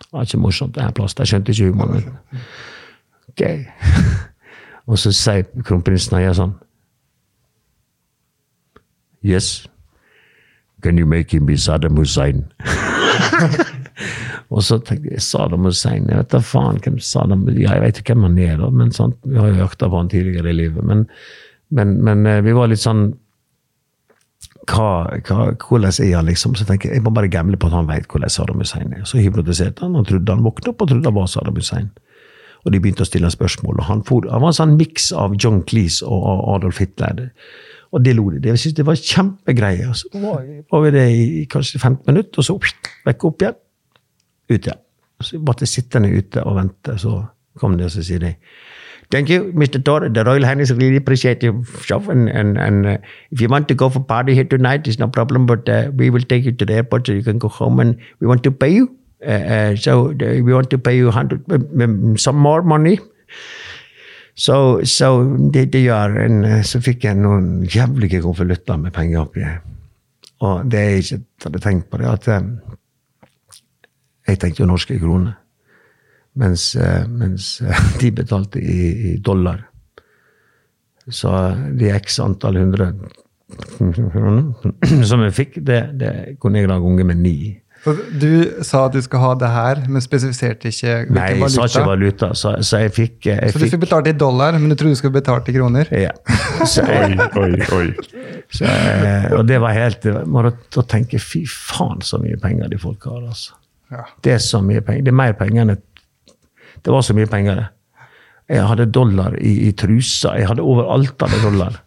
Det var ikke morsomt, det her plass. Jeg skjønte ikke humoren. min. Ok. og så sier kronprinsen og jeg sånn Yes. Can you make him be Saddam Hussein? Og så tenkte jeg Saddam Hussein Jeg vet da faen hvem Saddam ja, Jeg vet ikke hvem han er, da, men sant? vi har jo hørt av han tidligere i livet. Men, Men, men eh, vi var litt sånn hva, hva, Hvordan er han, liksom? Så tenker jeg jeg må bare gamble på at han vet hvordan Saddam Hussein er. Så hypnotiserte han, og trodde han våknet opp og trodde han var Saddam Hussein. Og de begynte å stille spørsmål. og Han, for, han var en sånn miks av John Cleese og, Adolf Hitler. Og det lo de. Jeg syntes det var kjempegreie. Og Så var, var vi det i kanskje 15 minutter, og så vekk opp igjen. Ut igjen. Så ble jeg sittende ute og vente. Så kom de, og så sier de Thank you, Mr. Thor. The Royal Highness really appreciate your stuff. And, and, and uh, if you want to go for party here tonight, it's no problem. But uh, we will take you to the airport so you can go home. And we want to pay you. Uh, so we want to pay you hundred, um, some more money. Så, so det, det gjør en, uh, Så fikk jeg noen jævlige konvolutter med penger oppi. Og det jeg ikke hadde tenkt på, det at jeg tenkte jo norske kroner. Mens, eh, mens eh, de betalte i, i, dollar. Så de x antall hundre som jeg fikk, det, det kunne jeg da gange med ni. Så du sa at du skal ha det her, men spesifiserte ikke hvilken Nei, jeg sa ikke valuta. Så, så jeg fikk jeg Så du fikk betalt i dollar, men du trodde du skulle betalt i kroner? Ja. Så, Oi, oi, oi. så, og det var helt da da tenke fy faen så mye penger de folk har, altså. Ja. Det er så mye penger. Det er mer penger enn et Det var så mye penger, det. Jeg hadde dollar i, i trusa. Jeg hadde overalt hadde dollar.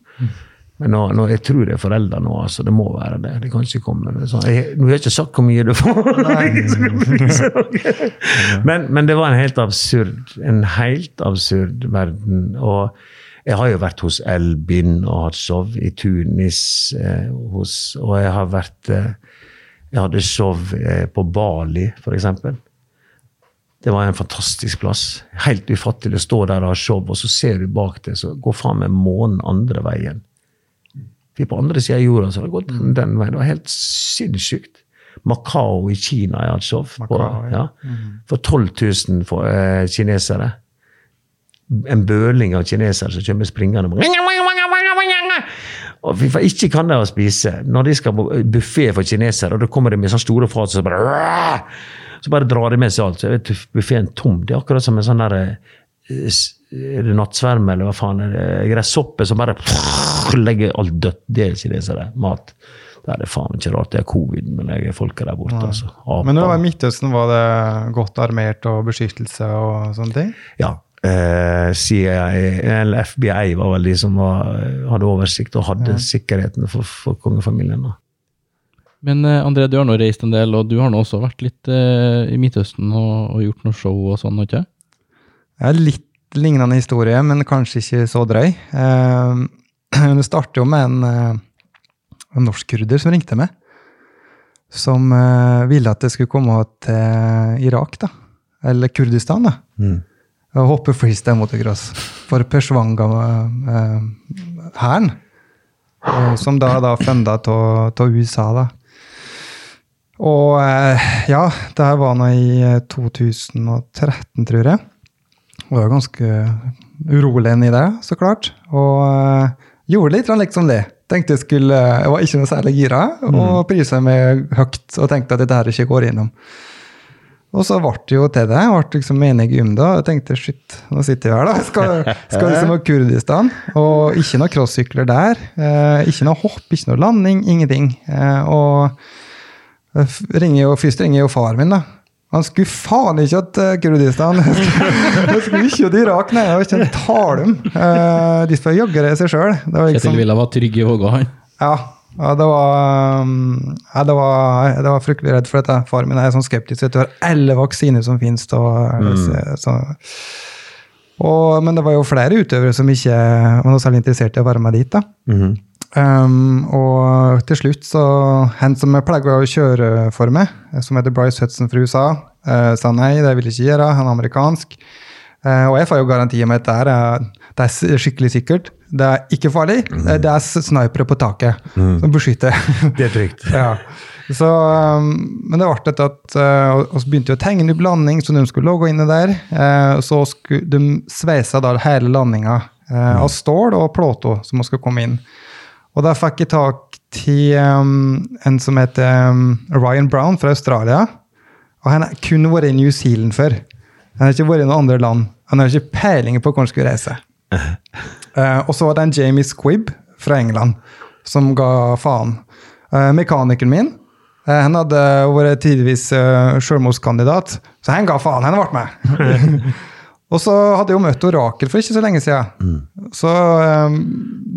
Men nå, nå, jeg tror det er foreldre nå. altså Det må være det. Det kan ikke komme med sånn. Jeg, nå har jeg ikke sagt hvor mye du får. men, men det var en helt absurd en helt absurd verden. Og jeg har jo vært hos Elbin og hatt show i Tunis. Eh, hos, og jeg har vært eh, Jeg hadde show eh, på Bali, f.eks. Det var en fantastisk plass. Helt ufattelig å stå der og ha show, og så ser du bak deg, så går faen meg månen andre veien. Vi er på andre sida av jorda, så det gått den, den veien. Det var helt sinnssykt. Makao i Kina altså. Macau, på, ja. ja, for 12 000 for, eh, kinesere. En bøling av kinesere som kommer springende. Og vi får ikke kan de å spise. Når de skal på buffé for kinesere, og da kommer de med sånne store fat, så bare så bare drar de med seg alt. Så vet buffeen tom. Det er akkurat som en sånn der eh, Er det nattsverme, eller hva faen? Er det gresshoppe som bare legger alt dødt? Det er kinesere. Mat. Det er det faen ikke rart. Det er covid, men jeg er folka der borte. altså. Men når det var i Midtøsten, var det godt armert og beskyttelse og sånne ting? Ja. Eh, CIA, eller FBI var vel de som var, hadde oversikt og hadde sikkerheten for, for kongefamilien. da. Men eh, André, du har nå reist en del, og du har nå også vært litt eh, i Midtøsten og, og gjort noe show og sånn, ikke? Det er litt lignende historie, men kanskje ikke så drøy. Eh, det starter jo med en, eh, en norsk-kurder som ringte meg. Som eh, ville at jeg skulle komme til Irak, da. Eller Kurdistan, da. Mm. Og hoppe freestyle motocross for Peshwanga-hæren. eh, som da er funda av USA, da. Og ja, det her var nå i eh, 2013, tror jeg. Og jeg var ganske urolig inni det, så klart. Og gjorde litt liksom det. Tenkte jeg skulle, jeg var ikke noe særlig gira, og prisa meg høyt og tenkte at dette her ikke går gjennom. Og så ble det jo til det. Jeg ble liksom menig om det. Jeg tenkte shit, nå sitter jeg her, da. Skal, skal liksom ha Kurdistan. Og ikke noe crossykler der. Eh, ikke noe hopp, ikke noe landing, ingenting. Eh, og ringer jo, først ringer jo far min, da. Han skulle faen ikke til Kurdistan. Han skulle ikke til Irak, nei. Det var ikke en tale om. Uh, de skal jaggu det seg sjøl. Kjetil Villa var trygg i våga, han. Ja, ja, det var, um, ja, det var det var fryktelig redd for dette. Faren min er sånn skeptisk. Du, har alle vaksiner som finnes. Da, så, så, og, men det var jo flere utøvere som ikke var noe særlig interessert i å være med dit. da. Mhm. Um, og til slutt så Han som jeg pleier å kjøre for meg, som heter Bryce Hudson fra USA, uh, sa nei, det vil jeg ikke gjøre. Han er amerikansk. Uh, og jeg får jo garanti om at det er, eh, det er skikkelig sikkert. Det er ikke farlig. Mm. Det er snipere på taket som beskytter. Det er trygt. ja. Så, um, men det ble dette at uh, og så begynte vi å tegne opp landing, så de skulle logge inne der. Uh, så skulle de sveisa da hele landinga uh, av stål og plåto som skulle komme inn. Og da fikk jeg tak til um, en som heter um, Ryan Brown fra Australia. Og han har kun vært i New Zealand før. Han har ikke vært i noen andre land. Han har ikke peiling på hvor han skulle reise. Uh, og så var det en Jamie Squibb fra England som ga faen. Uh, mekanikeren min eh, han hadde vært tidvis uh, selvmordskandidat, så han ga faen. Han ble med. og så hadde jeg jo møtt Orakel for ikke så lenge siden. Så um,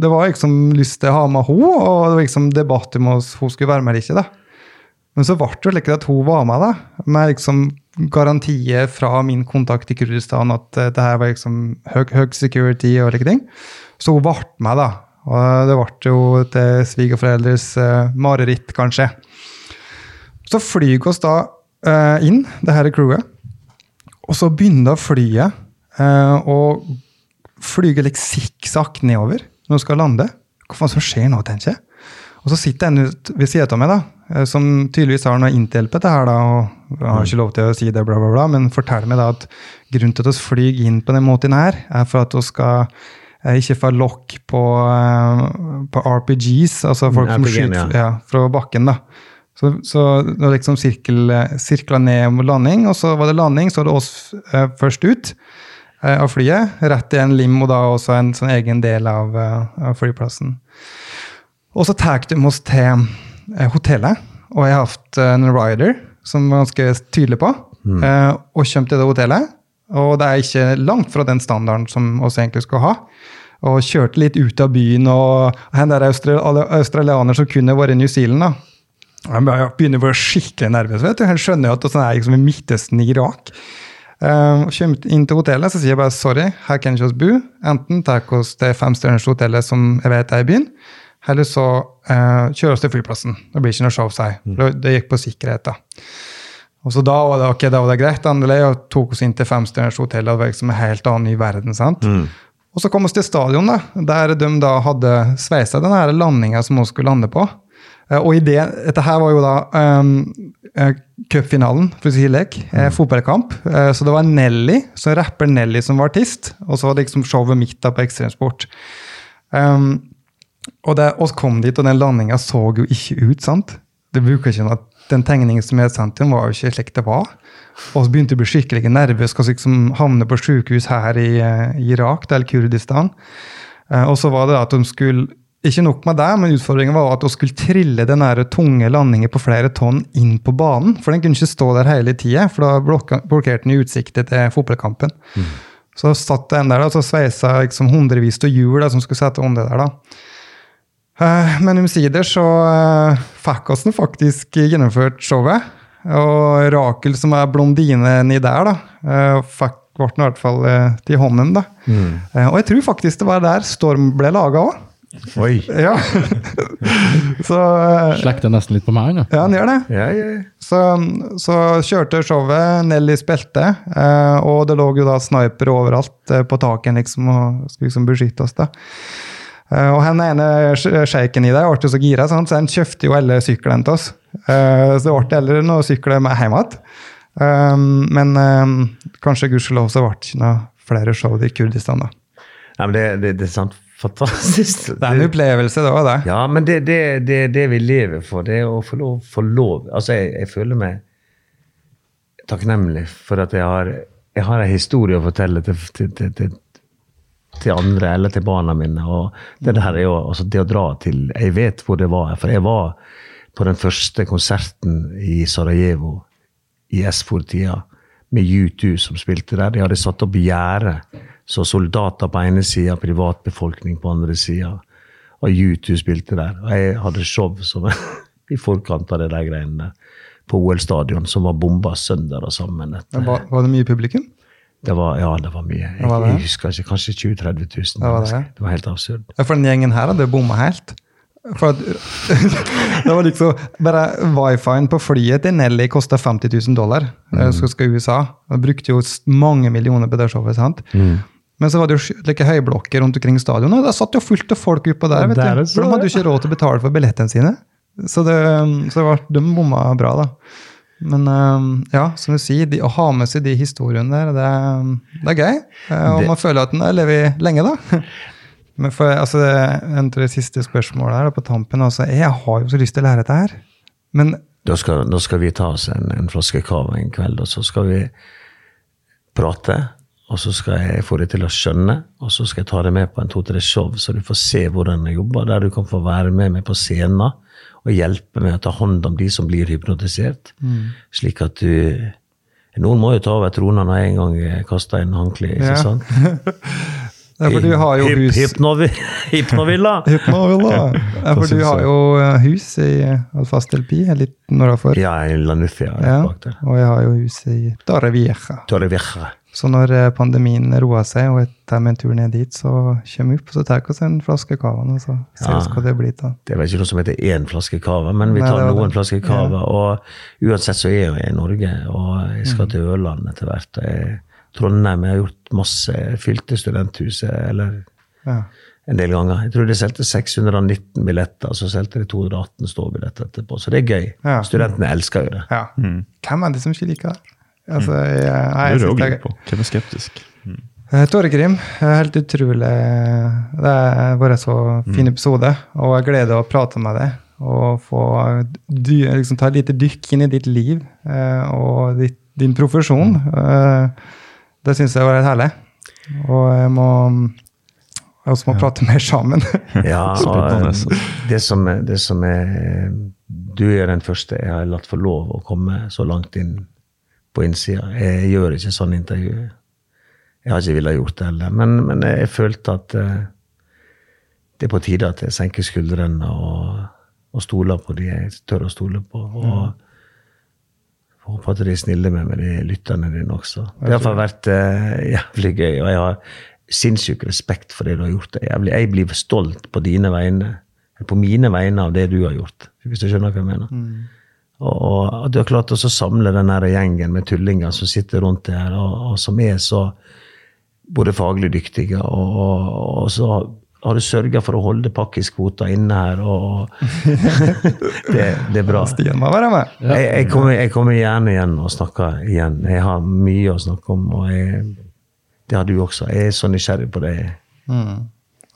det var liksom lyst til å ha med henne, og det var liksom debatt om hun skulle være med eller ikke. da. Men så ble det jo slik at hun var med, da, med liksom garantier fra min kontakt i Kurdistan at uh, det her var liksom høy, høy security og like ting. Så hun ble med, da. Og det ble jo til svigerforeldres uh, mareritt, kanskje. Så flyr vi oss da uh, inn, det her er crewet. Og så begynner flyet uh, flyger flyge litt sikksakk nedover når hun skal lande. Hva faen som skjer nå, tenker jeg. Og så sitter en ut ved siden av meg, da, eh, som tydeligvis har noe intel på dette her, da, og har ikke lov til å si det, bla, bla, bla, men forteller meg da at grunnen til at vi flyr inn på den måten her, er for at vi skal eh, ikke få lokk på, eh, på RPGs, altså folk som RPG-en, skyter ja, fra bakken. da. Så, så det var liksom sirkel, sirkla ned mot landing, og så var det landing, så var det oss eh, først ut eh, av flyet. Rett i en lim, og da, også en sånn egen del av, eh, av flyplassen. Og så tar de oss til eh, hotellet, og jeg har hatt eh, en rider som var ganske tydelig på, eh, og kommer til det hotellet. Og det er ikke langt fra den standarden som vi egentlig skal ha. Og kjørte litt ut av byen, og han der australianer som kunne vært i New Zealand, da. Jeg begynner å bli skikkelig nervøs. vet du. Han skjønner jo at det er liksom i Midtøsten Irak. Uh, kommer inn til hotellet, så sier jeg bare sorry, her kan ikke oss bo. Enten tar vi oss det femstjerners hotellet som jeg vet er i byen, eller så uh, kjører oss til flyplassen. Det blir ikke noe show, sier jeg. Det gikk på sikkerhet, da. Og så da var det, ok, da var det greit, endelig, og tok oss inn til femstjerners hotellet. Det var liksom en helt annen ny verden, sant? Og så kom vi til stadion, da, der de da hadde sveisa den landinga som vi skulle lande på. Eh, Og i det, dette her var jo da um, cupfinalen, for å si det lek, eh, fotballkamp. Eh, så det var Nelly, så rapper Nelly som var artist, og så var det liksom showet mitt da på Ekstremsport. Um, og det, oss kom dit, og den landinga så jo ikke ut, sant? Det bruker ikke noe, Den tegningen som jeg sendte henne, var jo ikke slik det var. Og så begynte jeg å bli skikkelig nervøs, skal liksom havne på sykehus her i, i Irak, eller Kurdistan. Og så var det da at de skulle ikke nok med det, men utfordringen var at hun skulle trille den tunge landingen på flere tonn inn på banen. For den kunne ikke stå der hele tida, for da blokkerte den i utsiktet til fotballkampen. Så satt den der, og så sveisa liksom hundrevis av hjul som skulle sette det der. da. Eh, Men omsider så eh, fikk oss den faktisk gjennomført showet. Og Rakel, som er blondinen i der, da, eh, fikk ble i hvert fall til hånden. da. Mm. Og jeg tror faktisk det var der Storm ble laga òg. Oi. Ja. så eh, Slekter nesten litt på meg, han. ja. ja, han gjør det. Ja, ja. Så, så kjørte showet, Nelly spilte, eh, og det lå jo da snipere overalt eh, på taket liksom, og skulle liksom beskytte oss. da. Eh, og han ene sj- sjeiken i det ble jo så gira, så han kjøpte jo alle syklene til oss. Eh, så det ble heller noen sykler med hjem igjen. Um, men um, kanskje gudskjelov så ble det ikke noe flere show i Kurdistan. da. Nei, men det, det, det er sant fantastisk. Det er en opplevelse, det òg, det. Ja, men det er det, det, det vi lever for. Det er å få lov, få lov. Altså, jeg, jeg føler meg takknemlig for at jeg har, jeg har en historie å fortelle til, til, til, til, til andre eller til barna mine. Og det, der er jo, altså det å dra til Jeg vet hvor det var. For jeg var på den første konserten i Sarajevo i S4-tida med U2 som spilte der. De hadde satt opp gjerde. Så soldater på ene sida, privatbefolkning på andre sida. Og U2 spilte der. Og jeg hadde show som, i forkant av det der greiene. På OL-stadion, som var bomba sønder og sammen. Men Var, var det mye publikum? Det var, ja, det var mye. Jeg, var det? jeg husker ikke, kanskje 20 000-30 000. Det var det. det var helt absurd. For den gjengen her hadde bomma helt. For at, det var liksom Bare wifien på flyet til Nelly kosta 50 000 dollar. Mm. Så skal USA. De brukte jo mange millioner på det showet. sant? Men så var det jo like høyblokker rundt omkring stadionet, og der satt jo fullt av folk oppå der. vet Der du. For de hadde jo ikke råd til å betale for billettene sine. Så, det, så det var, de bomma bra, da. Men eh, ja, som du sier, de, å ha med seg de historiene der, det, det er gøy. Eh, Og Det- man føler at en lever lenge, da. Men for, altså, det- en av de siste spørsmålene her da, på tampen altså, Jeg har jo så lyst til å lære dette her. Men Da skal, da skal vi ta oss en, en flaske cava en kveld, og så skal vi prate. Og så skal jeg få det til å skjønne, og så skal jeg ta det med på en to-tre show, så du får se hvordan jeg jobber, der du kan få være med meg på scenen og hjelpe med å ta hånd om de som blir hypnotisert, slik at du Noen må jo ta over trona når jeg en gang kaster inn håndkleet, ikke Ja. sant? Ja, for du har jo hus hypnovi- Hypnovilla! Hypnovilla. Ja, for du har jo eh, hus i Alfastelpi, litt nordafor. Ja, i Lanufia Ja, og jeg har jo hus i Torrevieja. Torrevieja. Så når eh, pandemien roer seg, og jeg tar meg en tur ned dit, så kommer vi opp og så tar vi oss en flaske cava. Og så ser vi Ja. hva det blir da. Det er vel ikke noe som heter én flaske cava, men vi Nei, tar noen flasker cava. Og uansett så er jeg jo i Norge, og jeg skal til Ørland etter hvert. og jeg- Trondheim jeg har gjort masse, fylte studenthuset eller Ja. en del ganger. Jeg tror de solgte 619 billetter, så solgte de 218 ståbilletter etterpå. Så det er gøy. Ja. Studentene elsker jo det. ja. Hvem er det som ikke liker det? Altså, jeg, nei, jeg jeg er gøy. på. Hvem er skeptisk? Mm. Torgrim, eh, helt utrolig. Det har vært så fin episode, og jeg gleder å prate med deg. Og få du, liksom, ta et lite dykk inn i ditt liv eh, og ditt, din profesjon. Eh, det syns jeg var helt herlig. Og jeg må jeg også må prate mer sammen. Ja, og det som, er- det som er Du er den første jeg har latt få lov å komme så langt inn på innsida. Jeg gjør ikke sånne intervju. Jeg har ikke villet gjort det heller. Men, men jeg følte at eh, det er på tide at jeg senker skuldrene og, og stoler på de jeg tør å stole på. Og håper at de er snille med meg, de lytterne dine også. Det har iallfall vært eh, jævlig gøy. og jeg har sinnssyk respekt for det du har gjort. Jeg jeg blir stolt på dine vegne, på mine vegne av det du har gjort. Hvis du skjønner hva jeg mener. Og, og at du har klart å samle den gjengen med tullinger som sitter rundt der, og, og som er så både faglig dyktige, og, og, og så har du sørga for å holde pakkiskvota inne her, og det, det er bra. Stian må være med. Jeg, jeg, kommer, jeg kommer gjerne igjen og snakker igjen. Jeg har mye å snakke om, og jeg, det har du også. Jeg er så nysgjerrig på det. Mm.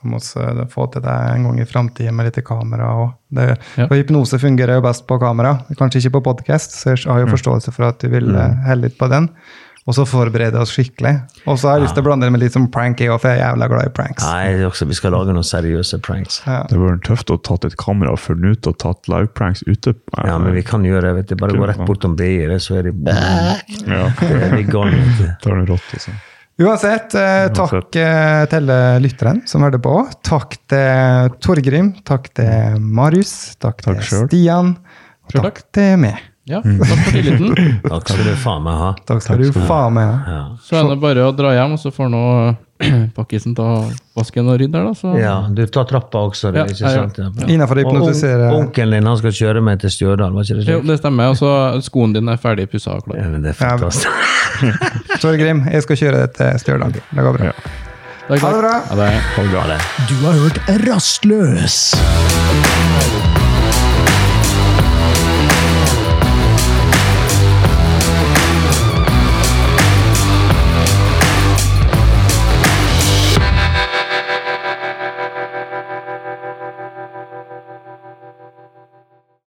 Jeg må også få til det en gang i framtida med litt kamera. Det, Ja. for hypnose fungerer jo best på kamera, kanskje ikke på podkast, så jeg har jo forståelse for at du vil mm. helle litt på den. Og så forberede oss skikkelig. Og så har jeg lyst til å blande det med litt som prank, jeg for jeg er jævla glad i pranks. Nei, også, Vi skal lage noen seriøse pranks. Ja. Det hadde vært tøft å tatt et kamera og funnet ut og tatt livepranks ute. Ja, men vi kan gjøre det. vet du. Bare gå rett bortom det, så er de Ja, Det er de gone. tar rått, altså. Uansett, eh, takk eh, til lytteren som hørte på. Takk til Torgrim. Takk til Marius. Takk, Takk til selv. Stian. Og takk, takk til meg. Ja, takk for tilliten. Takk skal du faen meg ha. Takk skal du faen meg ha. Ja. Så er det bare å dra hjem, og så får nå pakkisen ta vasken og rydde der, da. Så. ja, du tar trappa også, det, Ja, ikke sant? Ja. Innenfor å Og on- hypnotisere. Onkelen din han skal kjøre meg til Stjørdal, var ikke det Jo, det stemmer. Og så skoene dine er ferdig pussa og klar. Ja, men det er fantastisk. Torgrim, jeg skal kjøre deg til Stjørdal. Det går bra. Takk, Ha det bra. Ha det. Ha det. Du har hørt Rastløs.